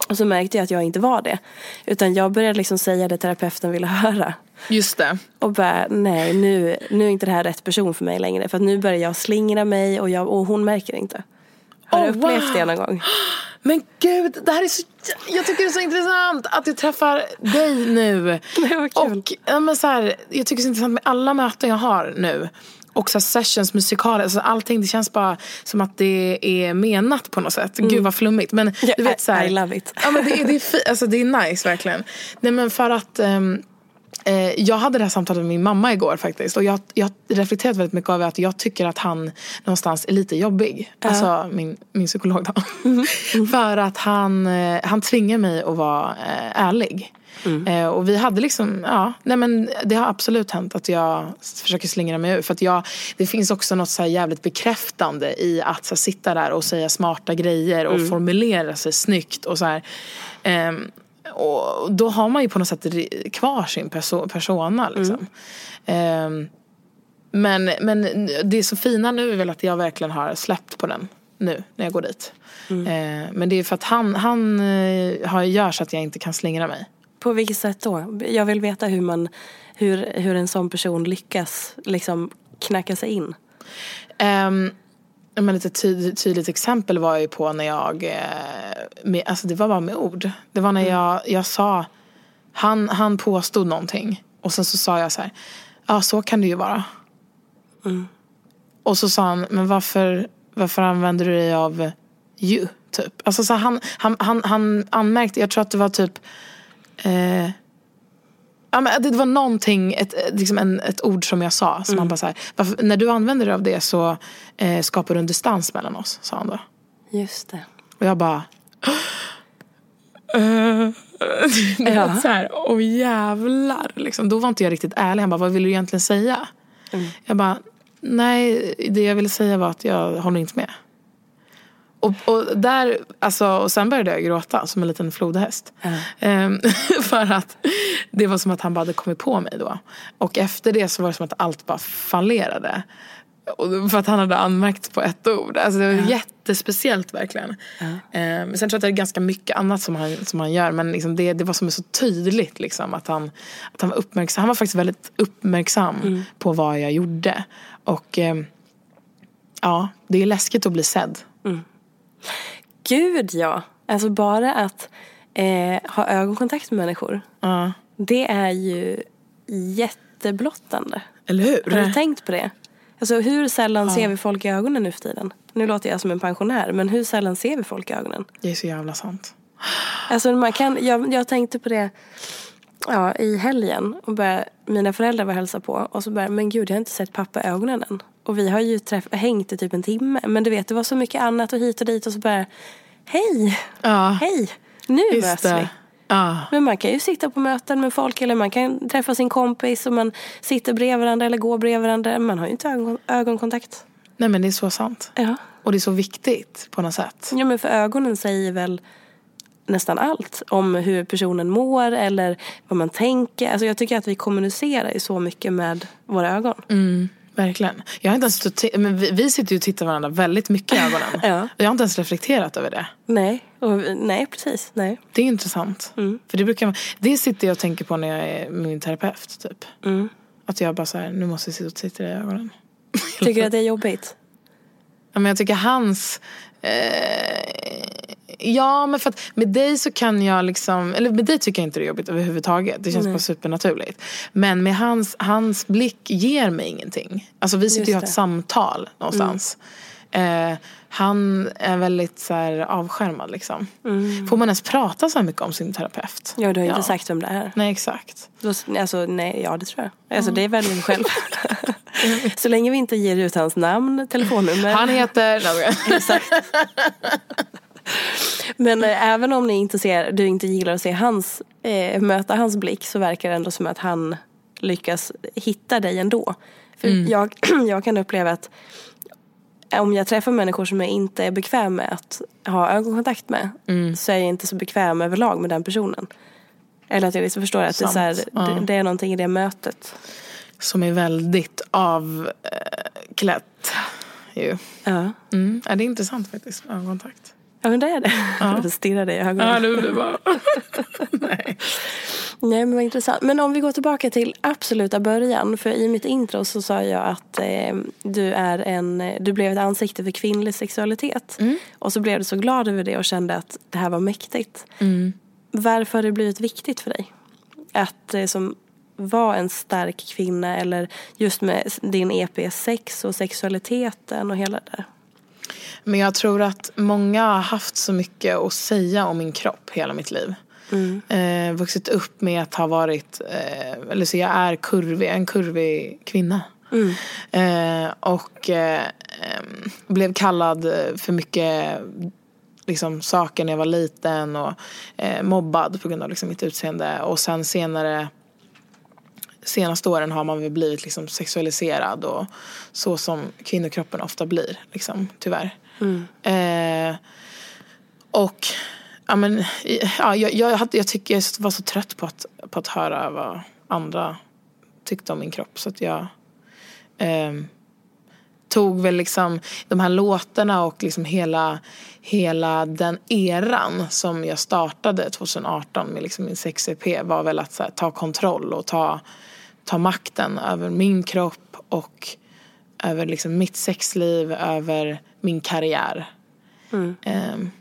Och så märkte jag att jag inte var det. Utan jag började liksom säga det terapeuten ville höra. Just det. Och bara, nej nu, nu är inte det här rätt person för mig längre. För att nu börjar jag slingra mig och, jag, och hon märker inte. Har du Oh, upplevt wow. det någon gång? Men gud, det här är så, jag tycker det är så intressant att jag träffar dig nu. Det var kul. Och men så här, jag tycker det är så intressant med alla möten jag har nu. Och så sessions, musikaler, alltså allting det känns bara som att det är menat på något sätt. Gud vad flummigt. Men Ja, du vet så här, I love it. Ja, men det, är- det, är alltså, det är nice verkligen. Nej men för att eh, jag hade det här samtalet med min mamma igår faktiskt. Och jag har reflekterat väldigt mycket över att jag tycker att han någonstans är lite jobbig. Alltså min, min psykolog då. för att han, eh, han tvingar mig att vara eh, ärlig. Eh, och vi hade liksom, ja, nej men det har absolut hänt att jag försöker slingra mig ur. För att jag, det finns också något så här jävligt bekräftande i att så här, sitta där och säga smarta grejer och formulera sig snyggt och så här. Ehm, och då har man ju på något sätt kvar sin perso- persona liksom. Ehm, men, men det är så fina nu är väl att jag verkligen har släppt på den nu när jag går dit. Ehm, men det är för att han, han eh, har, gör så att jag inte kan slingra mig. På vilket sätt då? Jag vill veta hur, man, hur, hur en sån person lyckas liksom knacka sig in. Um, men ett tyd, tydligt exempel var ju på när jag, eh, med, alltså det var bara med ord. Det var när jag, jag sa, han, han påstod någonting och sen så sa jag så här, ja så kan det ju vara. Och så sa han, men varför, varför använder du dig av you? Typ. Alltså så han, han, han, han anmärkte, jag tror att det var typ eh, Ja, men det var någonting, ett, ett- liksom en, ett ord som jag sa. Som han bara så här, varför, när du använder dig av det så eh, skapar du en distans mellan oss, sa han då. Just det. Och jag bara... Uh, Ja. ja. så här, åh jävlar. Liksom. Då var inte jag riktigt ärlig. Han bara, vad vill du egentligen säga? Jag bara, nej det jag ville säga var att jag håller inte med. Och, och, där, alltså, och sen började jag gråta som en liten flodhäst. Ehm, för att det var som att han bara hade kommit på mig då. Och efter det så var det som att allt bara fallerade. Och för att han hade anmärkt på ett ord. Alltså det var jättespeciellt verkligen. Ehm, sen tror jag att det är ganska mycket annat som han, som han gör. Men liksom det, det var som så tydligt liksom, att, han, att han var uppmärksam. Han var faktiskt väldigt uppmärksam på vad jag gjorde. Och ehm, ja, det är läskigt att bli sedd. Gud ja. Alltså bara att eh, ha ögonkontakt med människor. Ja. Det är ju jätteblottande. Eller hur? Har du tänkt på det? Alltså hur sällan ser vi folk i ögonen nu för tiden? Nu låter jag som en pensionär, men hur sällan ser vi folk i ögonen? Det är så jävla sant. Alltså man kan, jag, jag tänkte på det ja, i helgen. Och började, mina föräldrar var och hälsade på. Och så började men gud jag har inte sett pappa i ögonen än. Och vi har ju träff, hängt i typ en timme. Men du vet det var så mycket annat och hit och dit. Och så bara, hej, Ja, hej, nu just möts vi. Ja. Men man kan ju sitta på möten med folk eller man kan träffa sin kompis och man sitter bredvid varandra eller går bredvid varandra. Man har ju inte ögon, ögonkontakt. Nej men det är så sant. Ja. Och det är så viktigt på något sätt. ja, men för ögonen säger väl nästan allt om hur personen mår eller vad man tänker. Alltså jag tycker att vi kommunicerar ju så mycket med våra ögon. Mm. Verkligen. Jag har inte ens men vi, vi sitter ju och tittar varandra väldigt mycket i ögonen. Ja. Jag har inte ens reflekterat över det. Nej, och, nej precis. Nej. Det är intressant. Mm. För det brukar Det sitter jag och tänker på när jag är med min terapeut. Typ. Mm. Att jag bara så här, nu måste jag sitta och titta i ögonen. Tycker du att det är jobbigt? Ja, men jag tycker hans... Eh, ja, men för att med dig så kan jag liksom... Eller med dig tycker jag inte det är jobbigt överhuvudtaget. Det känns bara supernaturligt. Men med hans, hans blick ger mig ingenting. Alltså vi sitter ju och har ett samtal någonstans. Eh, han är väldigt så här, avskärmad liksom. Får man ens prata så här mycket om sin terapeut? Ja, du har ju inte sagt vem det är. Nej, exakt. Då, alltså, nej, ja det tror jag. Alltså det väljer vi själv. så länge vi inte ger ut hans namn, telefonnummer. Han heter... Exakt. Men eh, även om ni inte ser, du inte gillar att se hans, eh, möta hans blick så verkar det ändå som att han lyckas hitta dig ändå. För jag, jag kan uppleva att om jag träffar människor som jag inte är bekväm med att ha ögonkontakt med så är jag inte så bekväm överlag med den personen. Eller att jag liksom förstår att det är, så här, ja. det, det är någonting i det mötet. Som är väldigt avklätt. Ju. Ja, Mm. Ja, det är intressant faktiskt med ögonkontakt. ja men det är det. Jag stirrar dig i ögonen. Ja, du blir bara... Nej. Nej men vad intressant. Men om vi går tillbaka till absoluta början. För i mitt intro så sa jag att eh, du, är en, du blev ett ansikte för kvinnlig sexualitet. Och så blev du så glad över det och kände att det här var mäktigt. Varför har det blivit viktigt för dig? Att eh, som vara en stark kvinna eller just med din EP sex och sexualiteten och hela det där. Men jag tror att många har haft så mycket att säga om min kropp hela mitt liv. Eh, vuxit upp med att ha varit, eh, eller så jag är kurvig, en kurvig kvinna. Eh, och eh, blev kallad för mycket liksom, saker när jag var liten och eh, mobbad på grund av liksom, mitt utseende. Och sen senare senaste åren har man väl blivit liksom sexualiserad och så som kvinnokroppen ofta blir, liksom, tyvärr. Mm. Eh, och ja, men, ja, jag, jag, hade- jag, tycker jag var så trött på att, på att höra vad andra tyckte om min kropp. Så att jag eh, tog väl liksom de här låtarna och liksom hela, hela den eran som jag startade 2018 med liksom min sex-EP var väl att så här, ta kontroll och ta, ta makten över min kropp och över liksom mitt sexliv, över min karriär. Ehm,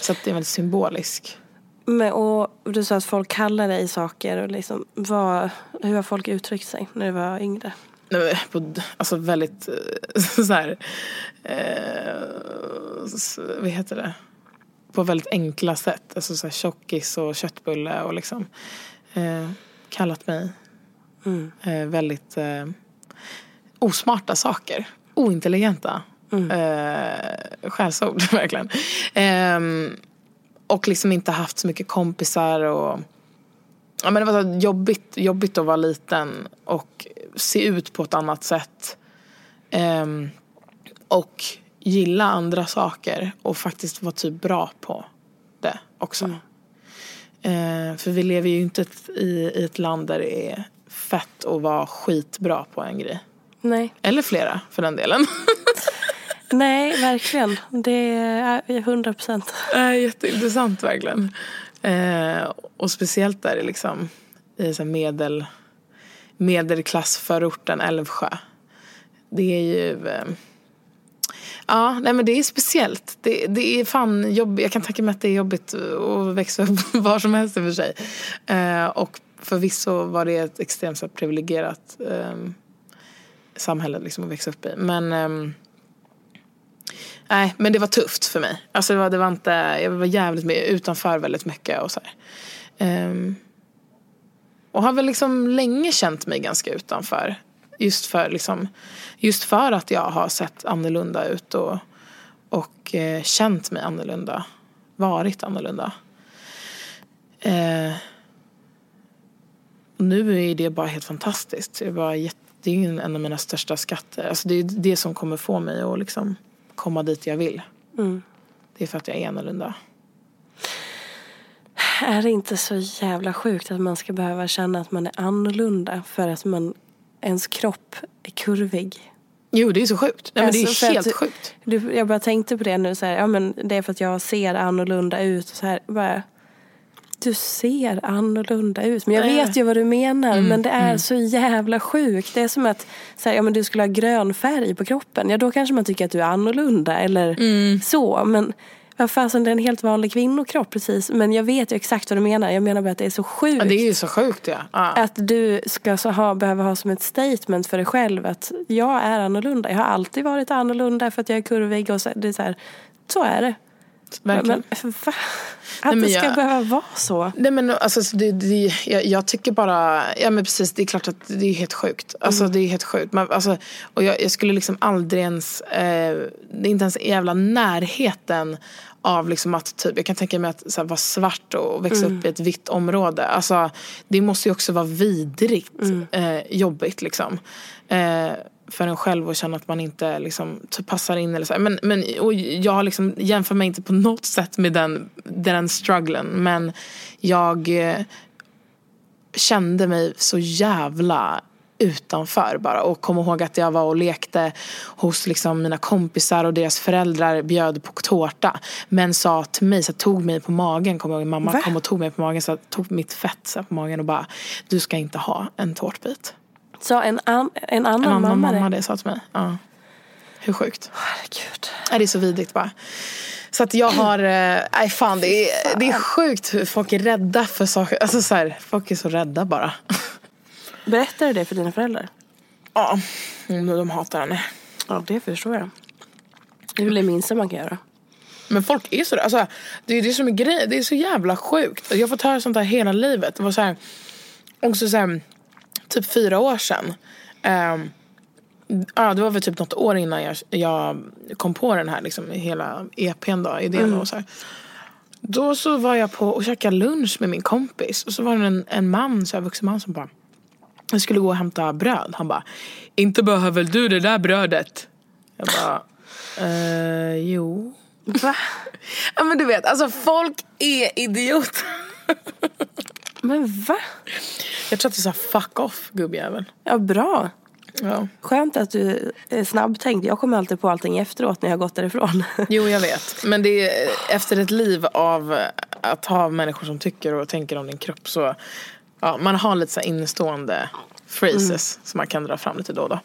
så att det är väldigt symbolisk. Men, och du sa att folk kallar dig saker. Och liksom, vad, hur har folk uttryckt sig när du var yngre? Nej, På, alltså väldigt eh, så här, eh, vad heter det? På väldigt enkla sätt. Alltså så här tjockis och köttbulle och liksom. Eh, kallat mig eh, väldigt eh, osmarta saker. Ointelligenta eh, skällsord verkligen. Ehm, och liksom inte haft så mycket kompisar och Ja, men det var så jobbigt, jobbigt att vara liten och se ut på ett annat sätt. Ehm, och gilla andra saker och faktiskt vara typ bra på det också. Ehm, för vi lever ju inte i, i ett land där det är fett att vara skitbra på en grej. Nej. Eller flera för den delen. Nej, verkligen. Det är eh, hundra procent. Äh, jätteintressant verkligen. Eh, och speciellt där liksom i så här medel, medelklassförorten Älvsjö. Det är ju... Eh, ja, nej men det är speciellt. Det, det är fan jobbigt. Jag kan tänka mig att det är jobbigt att växa upp var som helst i och för sig. Eh, och förvisso var det ett extremt privilegierat eh, samhälle liksom, att växa upp i. Men... Ehm, Nej, men det var tufft för mig. Alltså det var, det var inte, jag var jävligt med utanför väldigt mycket och så här. Ehm, och har väl liksom länge känt mig ganska utanför. Just för, liksom, just för att jag har sett annorlunda ut och, och eh, känt mig annorlunda. Varit annorlunda. Eh, och nu är det bara helt fantastiskt. Det är, bara jätte, det är ju en av mina största skatter. Alltså det är det som kommer få mig att liksom komma dit jag vill. Det är för att jag är annorlunda. Är det inte så jävla sjukt att man ska behöva känna att man är annorlunda för att man, ens kropp är kurvig? Jo, det är så sjukt. Nej, men det Alltså, är för helt att- sjukt. Du, jag bara tänkte på det nu så här, ja men det är för att jag ser annorlunda ut och så här, bara du ser annorlunda ut. Men jag vet ju vad du menar. Mm, men det är så jävla sjukt. Det är som att så här, ja, men du skulle ha grön färg på kroppen. Ja, då kanske man tycker att du är annorlunda. Eller Mm. så. Men vad fasen, det är en helt vanlig kvinnokropp precis. Men jag vet ju exakt vad du menar. Jag menar bara att det är så sjukt. Ja, det är ju så sjukt ja. ja. Att du ska så ha, behöva ha som ett statement för dig själv att jag är annorlunda. Jag har alltid varit annorlunda för att jag är kurvig. Och så, det är så, här, så är det. Verkligen. Men, va? Att det ska jag- behöva vara så. Nej men alltså så det, det, jag, jag tycker bara, ja men precis det är klart att det är helt sjukt. Alltså det är helt sjukt. Men, alltså, och jag, jag skulle liksom aldrig ens, eh, det är inte ens jävla närheten av liksom att typ, jag kan tänka mig att här, vara svart och växa upp i ett vitt område. Alltså det måste ju också vara vidrigt eh, jobbigt liksom. Eh, för en själv att känna att man inte liksom, typ passar in eller så. Men, men och jag liksom, jämför mig inte på något sätt med den, den strugglen. Men jag eh, kände mig så jävla utanför bara och kom ihåg att jag var och lekte hos liksom mina kompisar och deras föräldrar bjöd på tårta men sa till mig, så tog mig på magen, jag ihåg, mamma Va? kom och tog mig på magen, så tog mitt fett så på magen och bara du ska inte ha en tårtbit. Så en, an, en annan, En annan mamma, mamma det. det sa till mig. Ja. Hur sjukt. Herregud. Det är så vidrigt bara. Så att jag har, eh, nej fan det är, det är sjukt hur folk är rädda för saker. Alltså så här, folk är så rädda bara. Berättar du det för dina föräldrar? Ja, mm, de hatar henne. Ja, det förstår jag. Det är väl det minsta man kan göra. Men folk är så. Alltså, det är det som är grejen. Det är så jävla sjukt. Jag har fått höra sånt här hela livet. Det var så här, också så här, typ fyra år sedan. Ehm, ja, det var väl typ något år innan jag, jag kom på den här liksom, hela EPn då, idén och så här. Då så var jag på och käkade lunch med min kompis och så var det en, en man, så här, vuxen man som bara jag skulle gå och hämta bröd. Han bara, inte behöver du det där brödet? Jag bara, eh, jo. Va? Ja men du vet, alltså folk är idioter. Men va? Jag tror att du sa fuck off gubbjävel. Ja, bra. Ja. Skönt att du är snabbtänkt. Jag kommer alltid på allting efteråt när jag har gått därifrån. Jo jag vet. Men det är efter ett liv av att ha människor som tycker och tänker om din kropp så ja, man har lite så innestående phrases som man kan dra fram lite då och då.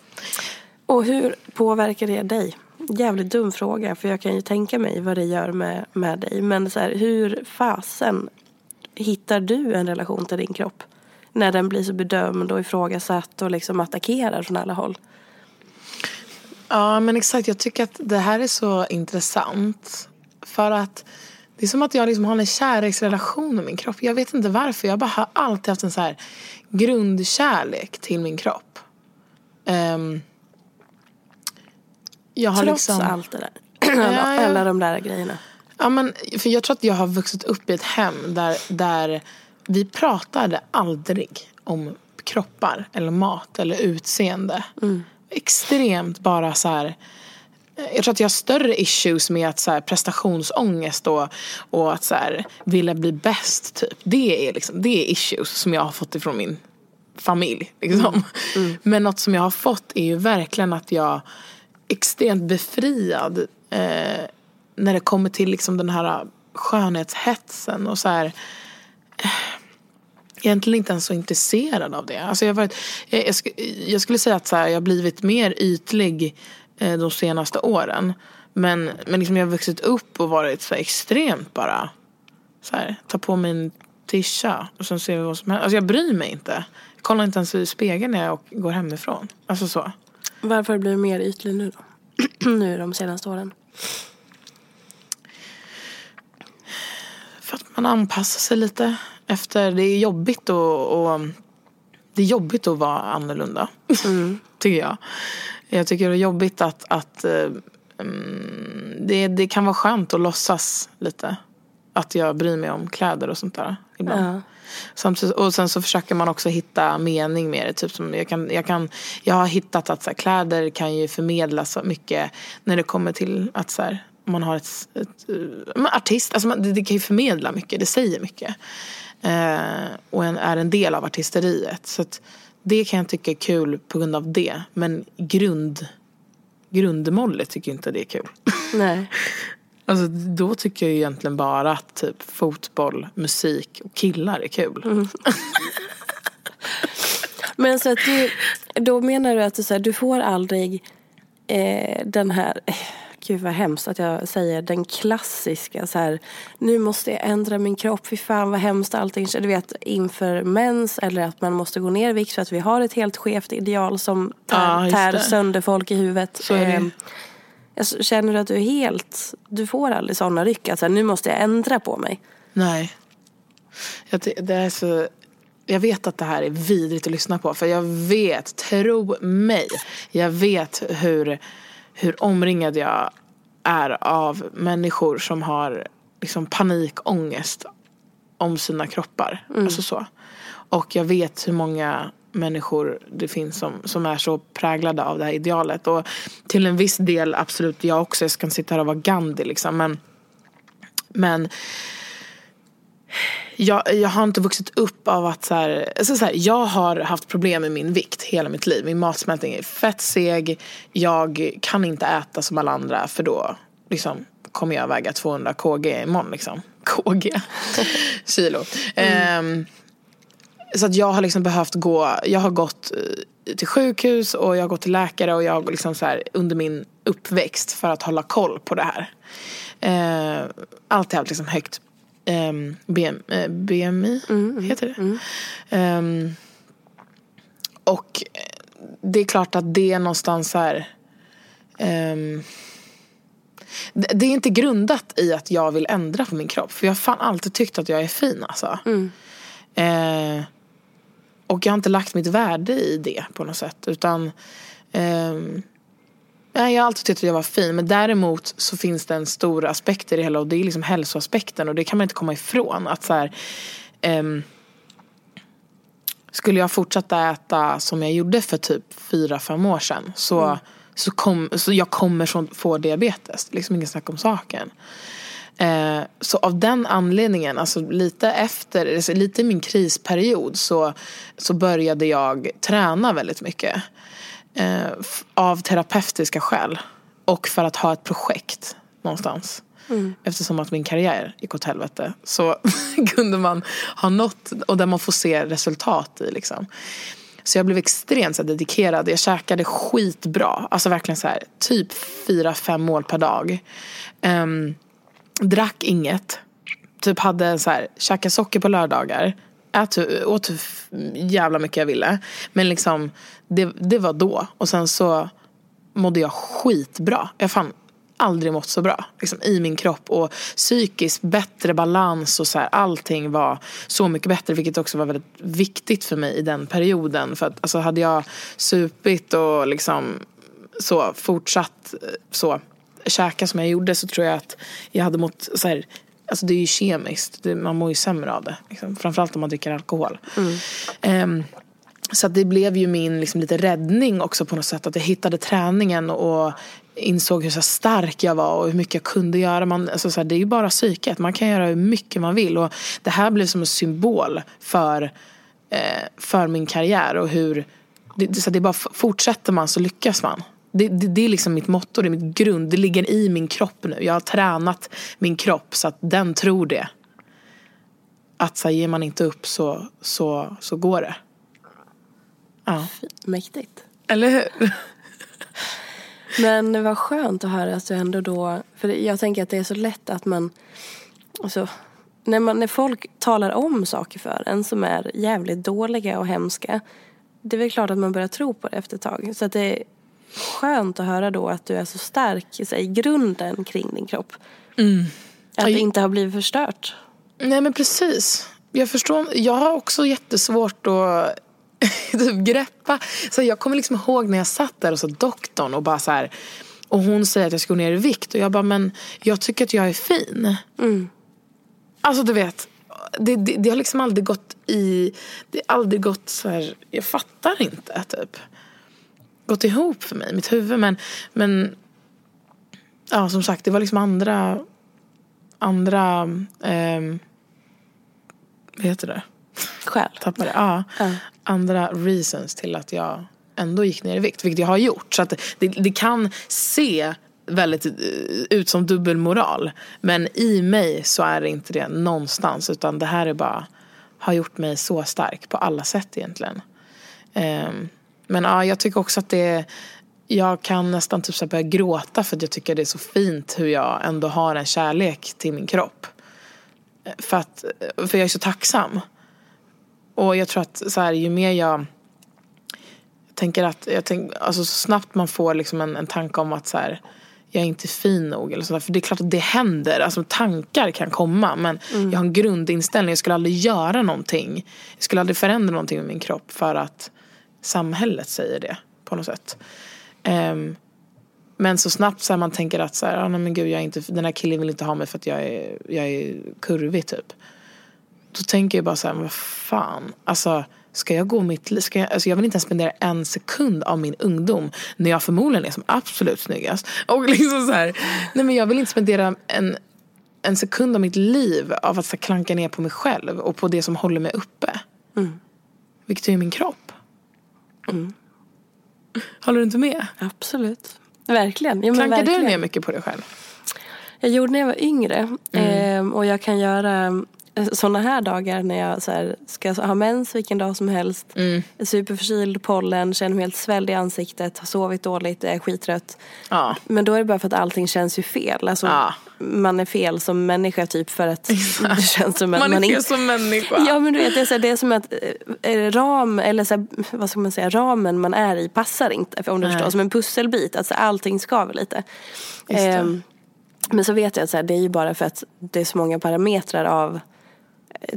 Och hur påverkar det dig? Jävligt dum fråga för jag kan ju tänka mig vad det gör med, med dig. Men så här, hur fasen hittar du en relation till din kropp? När den blir så bedömd och ifrågasatt och liksom attackerad från alla håll. Ja men exakt, jag tycker att det här är så intressant. För att Det är som att jag liksom har en kärleksrelation med min kropp. Jag vet inte varför. Jag bara har alltid haft en så här grundkärlek till min kropp. Um, jag har Trots liksom... allt det där. alla, alla de där grejerna. Ja, men, för jag tror att jag har vuxit upp i ett hem där, där vi pratade aldrig om kroppar eller mat eller utseende. Mm. Extremt bara så här jag tror att jag har större issues med att så här, prestationsångest och, och att så här, vilja bli bäst. Typ. Det, är liksom, det är issues som jag har fått ifrån min familj. Liksom. Mm. Mm. Men något som jag har fått är ju verkligen att jag är extremt befriad eh, när det kommer till liksom den här skönhetshetsen och så här, egentligen inte ens så intresserad av det. Alltså jag, varit, jag, jag, jag skulle säga att så här, jag har blivit mer ytlig eh, de senaste åren. Men, men liksom jag har vuxit upp och varit så extremt bara så här, ta på mig en tisha och sen ser vi vad som händer. Alltså jag bryr mig inte. Jag kollar inte ens i spegeln när jag går hemifrån. Alltså så. Varför har du blivit mer ytlig nu då? nu de senaste åren? För att man anpassar sig lite efter. Det är jobbigt att, och, det är jobbigt att vara annorlunda. Mm. tycker jag. Jag tycker det är jobbigt att, att um, det, det kan vara skönt att låtsas lite. Att jag bryr mig om kläder och sånt där ibland. Ja. Samtidigt, och sen så försöker man också hitta mening med det. Typ som jag, kan, jag, kan, jag har hittat att så här, kläder kan ju förmedla så mycket när det kommer till att så här, man har ett, ett, ett artist, alltså man, det, det, kan ju förmedla mycket, det säger mycket. Eh, och en, är en del av artisteriet. Så det kan jag tycka är kul på grund av det. Men grund, grundmålet tycker jag inte det är kul. Nej. Alltså då tycker jag egentligen bara att typ fotboll, musik och killar är kul. Mm. Men så att du, då menar du att du, så här, du får aldrig eh, den här, eh, gud vad hemskt att jag säger den klassiska så här, nu måste jag ändra min kropp, fy fan vad hemskt allting, du vet inför mens eller att man måste gå ner i vikt för att vi har ett helt skevt ideal som tär, ja, tär sönder folk i huvudet. Så. Ehm, jag känner att du är helt, du får aldrig sådana ryck att nu måste jag ändra på mig. Nej. Jag, det är så, jag vet att det här är vidrigt att lyssna på för jag vet, tro mig, jag vet hur hur omringad jag är av människor som har liksom panikångest om sina kroppar. Mm. Alltså så. Och jag vet hur många människor det finns som, som är så präglade av det här idealet. Och till en viss del absolut jag också. Jag kan sitta här och vara Gandhi liksom. Men, men jag, jag har inte vuxit upp av att så här, alltså så här, jag har haft problem med min vikt hela mitt liv. Min matsmältning är fett seg. Jag kan inte äta som alla andra för då liksom, kommer jag väga 200 kg imorgon liksom. KG, kilo. Mm. Um, så att jag har liksom behövt gå, jag har gått eh, till sjukhus och jag har gått till läkare och jag liksom så här, under min uppväxt för att hålla koll på det här. Uh, alltid haft liksom högt um, BM, uh, BMI, mm, mm, heter det. Mm. Um, och det är klart att det är någonstans så här um, det är inte grundat i att jag vill ändra på min kropp. För jag har fan alltid tyckt att jag är fin alltså. Mm. Eh, och jag har inte lagt mitt värde i det på något sätt. Utan eh, jag har alltid tyckt att jag var fin. Men däremot så finns det en stor aspekt i det hela. Och det är liksom hälsoaspekten. Och det kan man inte komma ifrån. Att så här, eh, skulle jag fortsätta äta som jag gjorde för typ fyra fem år sedan. Så, mm. så, kom, så jag kommer få diabetes. Liksom ingen snack om saken. Eh, så av den anledningen, alltså lite efter, alltså lite i min krisperiod så, så började jag träna väldigt mycket. Eh, av terapeutiska skäl. Och för att ha ett projekt någonstans. Mm. Eftersom att min karriär gick åt helvete så kunde man ha något och där man får se resultat i liksom. Så jag blev extremt så dedikerad. Jag käkade skitbra. Alltså verkligen så här, typ fyra, fem mål per dag. Um, drack inget. Typ hade så här, käkade socker på lördagar. Ät, åt hur jävla mycket jag ville. Men liksom, det, det var då. Och sen så mådde jag skitbra. Jag fan aldrig mått så bra liksom, i min kropp. Och psykiskt bättre balans och så här, allting var så mycket bättre. Vilket också var väldigt viktigt för mig i den perioden. För att alltså, hade jag supit och liksom så fortsatt eh, så käka som jag gjorde så tror jag att jag hade mått så här, Alltså det är ju kemiskt, det, man mår ju sämre av det. Liksom. Framförallt om man dricker alkohol. Um, så det blev ju min liksom, lite räddning också på något sätt. Att jag hittade träningen och insåg hur så stark jag var och hur mycket jag kunde göra. Man, alltså, så här, det är ju bara psyket, man kan göra hur mycket man vill. Och det här blev som en symbol för, eh, för min karriär och hur det, så det bara fortsätter man så lyckas man. Det, det, det, är liksom mitt motto, det är mitt grund. Det ligger i min kropp nu. Jag har tränat min kropp så att den tror det. Att så här, ger man inte upp så, så, så går det. Ja. Mäktigt. Eller hur? Men det var skönt att höra att du ändå då, för jag tänker att det är så lätt att man, alltså, när, man, när folk talar om saker för en som är jävligt dåliga och hemska, det är väl klart att man börjar tro på det efter ett tag. Så att det är skönt att höra då att du är så stark i grunden kring din kropp. Mm. Att det inte har blivit förstört. Nej men precis. Jag förstår, jag har också jättesvårt att typ greppa. Så jag kommer liksom ihåg när jag satt där och så doktorn och bara så här, och hon säger att jag ska gå ner i vikt och jag bara men jag tycker att jag är fin. Mm. Alltså du vet, det, det, det, har liksom aldrig gått i, det har aldrig gått så här, jag fattar inte typ. Gått ihop för mig mitt huvud men, men ja som sagt det var liksom andra, andra, eh, vad heter det? Skäl? Tappade, ja. Ja. Andra reasons till att jag ändå gick ner i vikt, vilket jag har gjort. Så att det, det kan se väldigt eh, ut som dubbelmoral. Men i mig så är det inte det någonstans. Utan det här är bara, har gjort mig så stark på alla sätt egentligen. Um, men ja, jag tycker också att det jag kan nästan typ så börja gråta för att jag tycker det är så fint hur jag ändå har en kärlek till min kropp. För, att, för jag är så tacksam. Och jag tror att så här, ju mer jag tänker att, jag tänk, alltså så snabbt man får liksom en, en tanke om att så här, jag är inte fin nog. Eller sådär. För det är klart att det händer. Alltså, tankar kan komma. Men Mm. jag har en grundinställning. Jag skulle aldrig göra någonting. Jag skulle aldrig förändra någonting med min kropp. För att samhället säger det. På något sätt. Ehm, men så snabbt så man tänker att så här, ah, nej, men gud, jag är inte, den här killen vill inte ha mig för att jag är, jag är kurvig typ. Då tänker jag bara så här, vad fan. Alltså, ska jag gå mitt liv? Ska jag, alltså jag vill inte ens spendera en sekund av min ungdom när jag förmodligen är som absolut snyggast. Och liksom så här, nej men jag vill inte spendera en, en sekund av mitt liv av att så klanka ner på mig själv och på det som håller mig uppe. Vilket är min kropp. Håller du inte med? Absolut. Verkligen. Ja, Klankar du ner mycket på dig själv? Jag gjorde när jag var yngre. Mm. Ehm, och jag kan göra sådana här dagar när jag så här, ska ha mens vilken dag som helst. Mm. Superförkyld, pollen, känner mig helt svälld i ansiktet, har sovit dåligt, är skittrött. Ja. Men då är det bara för att allting känns ju fel. Alltså, Ja. Man är fel som människa typ för att det känns som att Man är fel inte... som människa. Ja men du vet, det är, så här, det är som att eh, ram, eller så här, vad ska man säga, ramen man är i passar inte. Om du Nej. förstår, som en pusselbit, att så här, allting skaver lite. Ehm, men så vet jag att så här, det är ju bara för att det är så många parametrar av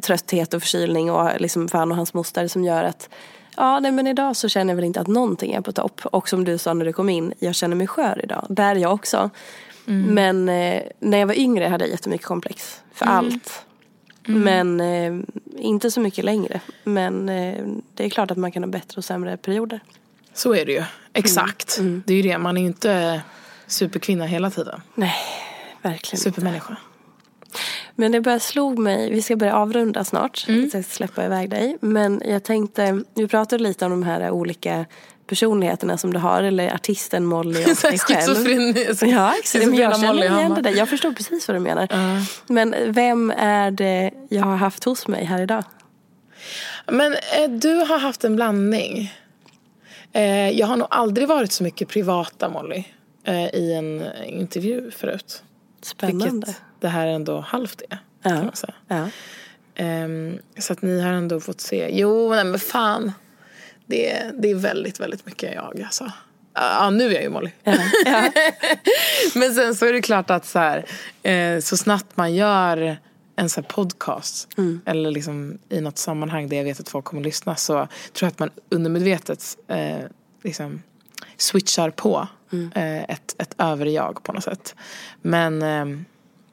trötthet och förkylning och liksom fan och hans moster som gör att Ja, nej, men idag så känner jag väl inte att någonting är på topp. Och som du sa när du kom in, jag känner mig skör idag. Där är jag också. Men eh, när jag var yngre hade jag jättemycket komplex för allt. Men eh, inte så mycket längre. Men eh, det är klart att man kan ha bättre och sämre perioder. Så är det ju. Exakt. Det är ju det. Man är ju inte superkvinna hela tiden. Nej, verkligen. Supermänniska. Men det börjar slog mig, vi ska börja avrunda snart, Mm. så jag ska släppa iväg dig. Men jag tänkte, vi pratade lite om de här olika personligheterna som du har, eller artisten Molly och dig själv. Ja, exakt. Men jag känner igen det där. Jag förstår precis vad du menar. Men vem är det jag har haft hos mig här idag? Men eh, du har haft en blandning. Eh, jag har nog aldrig varit så mycket privata Molly eh, i en intervju förut. Spännande. Vilket det här ändå halvt är. Ja. Kan man säga. Ja. Ehm, så att ni har ändå fått se. Jo, nej men fan. Det, det är väldigt, väldigt mycket jag alltså. Ja, nu är jag ju Molly. Ja. Men sen så är det klart att så, här, eh, så snabbt man gör en så podcast eller liksom i något sammanhang där jag vet att folk kommer att lyssna så tror jag att man undermedvetet eh, liksom switchar på eh, ett, ett överjag på något sätt. Men eh,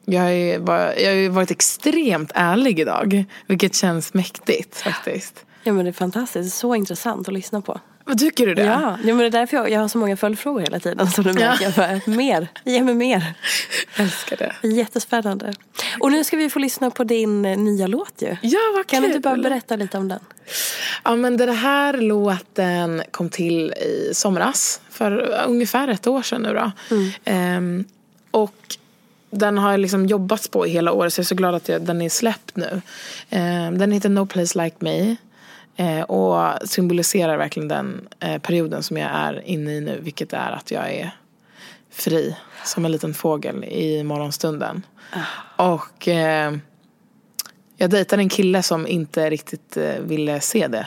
jag har, ju, var- jag har varit extremt ärlig idag vilket känns mäktigt faktiskt. ja men det är fantastiskt, så intressant att lyssna på. Vad tycker du det? Ja, ja men det är därför jag, jag har så många följdfrågor hela tiden. Så du märker jag bara, mer, ge mig mer. Jag älskar det. Jättespännande. Och nu ska vi få lyssna på din eh, nya låt ju. Ja, vad Kan du kul. inte bara berätta lite om den? Ja men den här låten kom till i somras. För ungefär ett år sedan nu då. Ehm, och den har jag liksom jobbats på i hela året så jag är så glad att jag, den är släppt nu. Ehm, den heter No Place Like Me. Eh, och symboliserar verkligen den eh, perioden som jag är inne i nu. Vilket är att jag är fri som en liten fågel i morgonstunden. Och eh, jag dejtade en kille som inte riktigt eh, ville se det.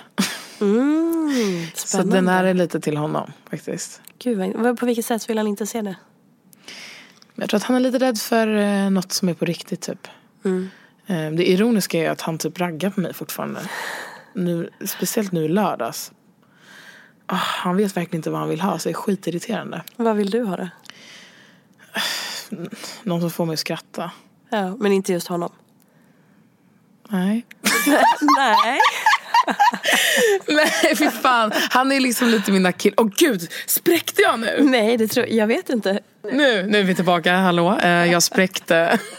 Mm, Så den här är lite till honom faktiskt. Gud, på vilket sätt vill han inte se det? Jag tror att han är lite rädd för eh, något som är på riktigt typ. Eh, det ironiska är att han typ raggar på mig fortfarande. Nu, speciellt nu i lördags. Ah, han vet verkligen inte vad han vill ha så det är skitirriterande. Vad vill du ha det? Någon som får mig att skratta. Ja, men inte just honom. Nej. Nej. Nej fy fan. Han är liksom lite mina kill. Åh gud, spräckte jag nu? Nej, det tror jag vet inte. Nu, nu är vi tillbaka, hallå. Eh, jag spräckte.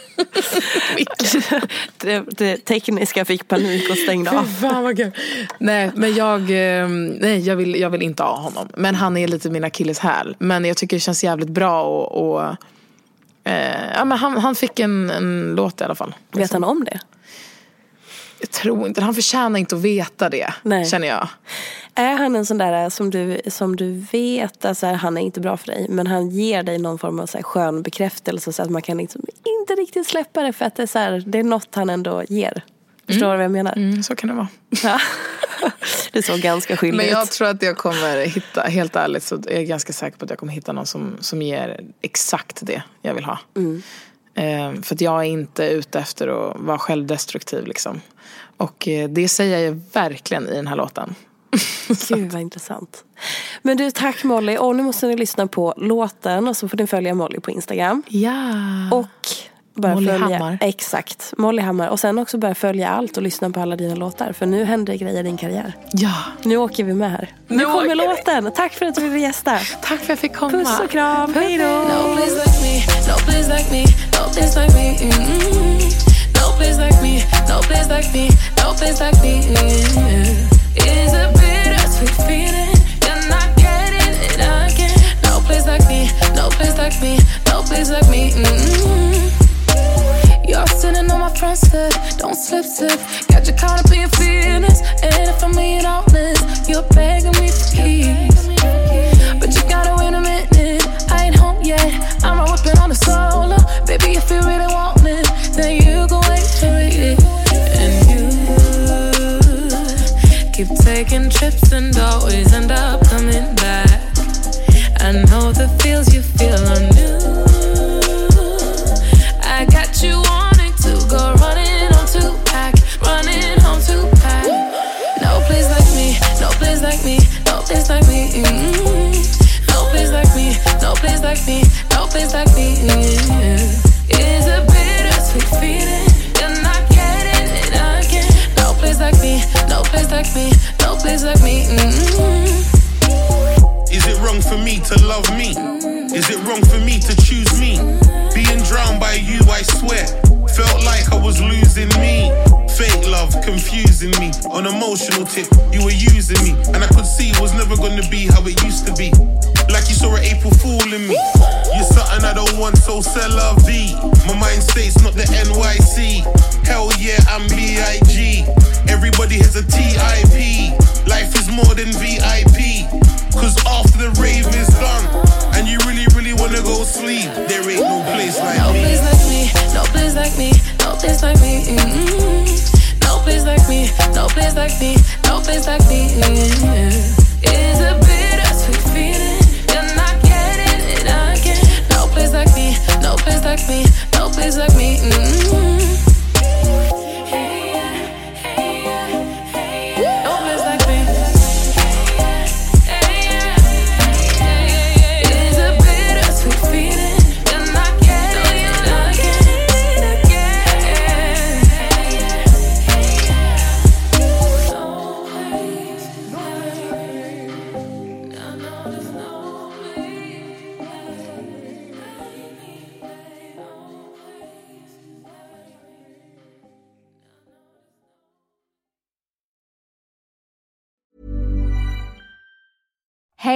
Det, det tekniska fick panik och stängde av. fan vad kul. Nej men jag, eh, nej, jag, vill, jag vill inte ha honom. Men han är lite min akilleshäl. Men jag tycker det känns jävligt bra och, och eh, ja, men han, han fick en, en låt i alla fall. Vet han om det? Jag tror inte, han förtjänar inte att veta det. Nej. Känner jag. Är han en sån där som du, som du vet att så här, han är inte bra för dig men han ger dig någon form av så här, skön bekräftelse så att man kan liksom inte riktigt släppa det för att det är, så här, det är något han ändå ger. Förstår du vad jag menar? Mm, så kan det vara. Ja. det såg ganska skyldigt Men jag tror att jag kommer hitta, helt ärligt så är jag ganska säker på att jag kommer hitta någon som, som ger exakt det jag vill ha. Eh, för att jag är inte ute efter att vara självdestruktiv liksom. Och eh, det säger jag verkligen i den här låten. Gud vad intressant. Men du, tack Molly. Och nu måste ni lyssna på låten och så får ni följa Molly på Instagram. Ja. Och börja Molly följa, Hammar. Exakt, Molly Hammar. Och sen också börja följa allt och lyssna på alla dina låtar. För nu händer grejer i din karriär. ja. Nu åker vi med här. Nu, Nu kommer åker vi. låten. Tack för att du ville gästa. Tack för att jag fick komma. Puss och kram. Hej då. me. No place like me. No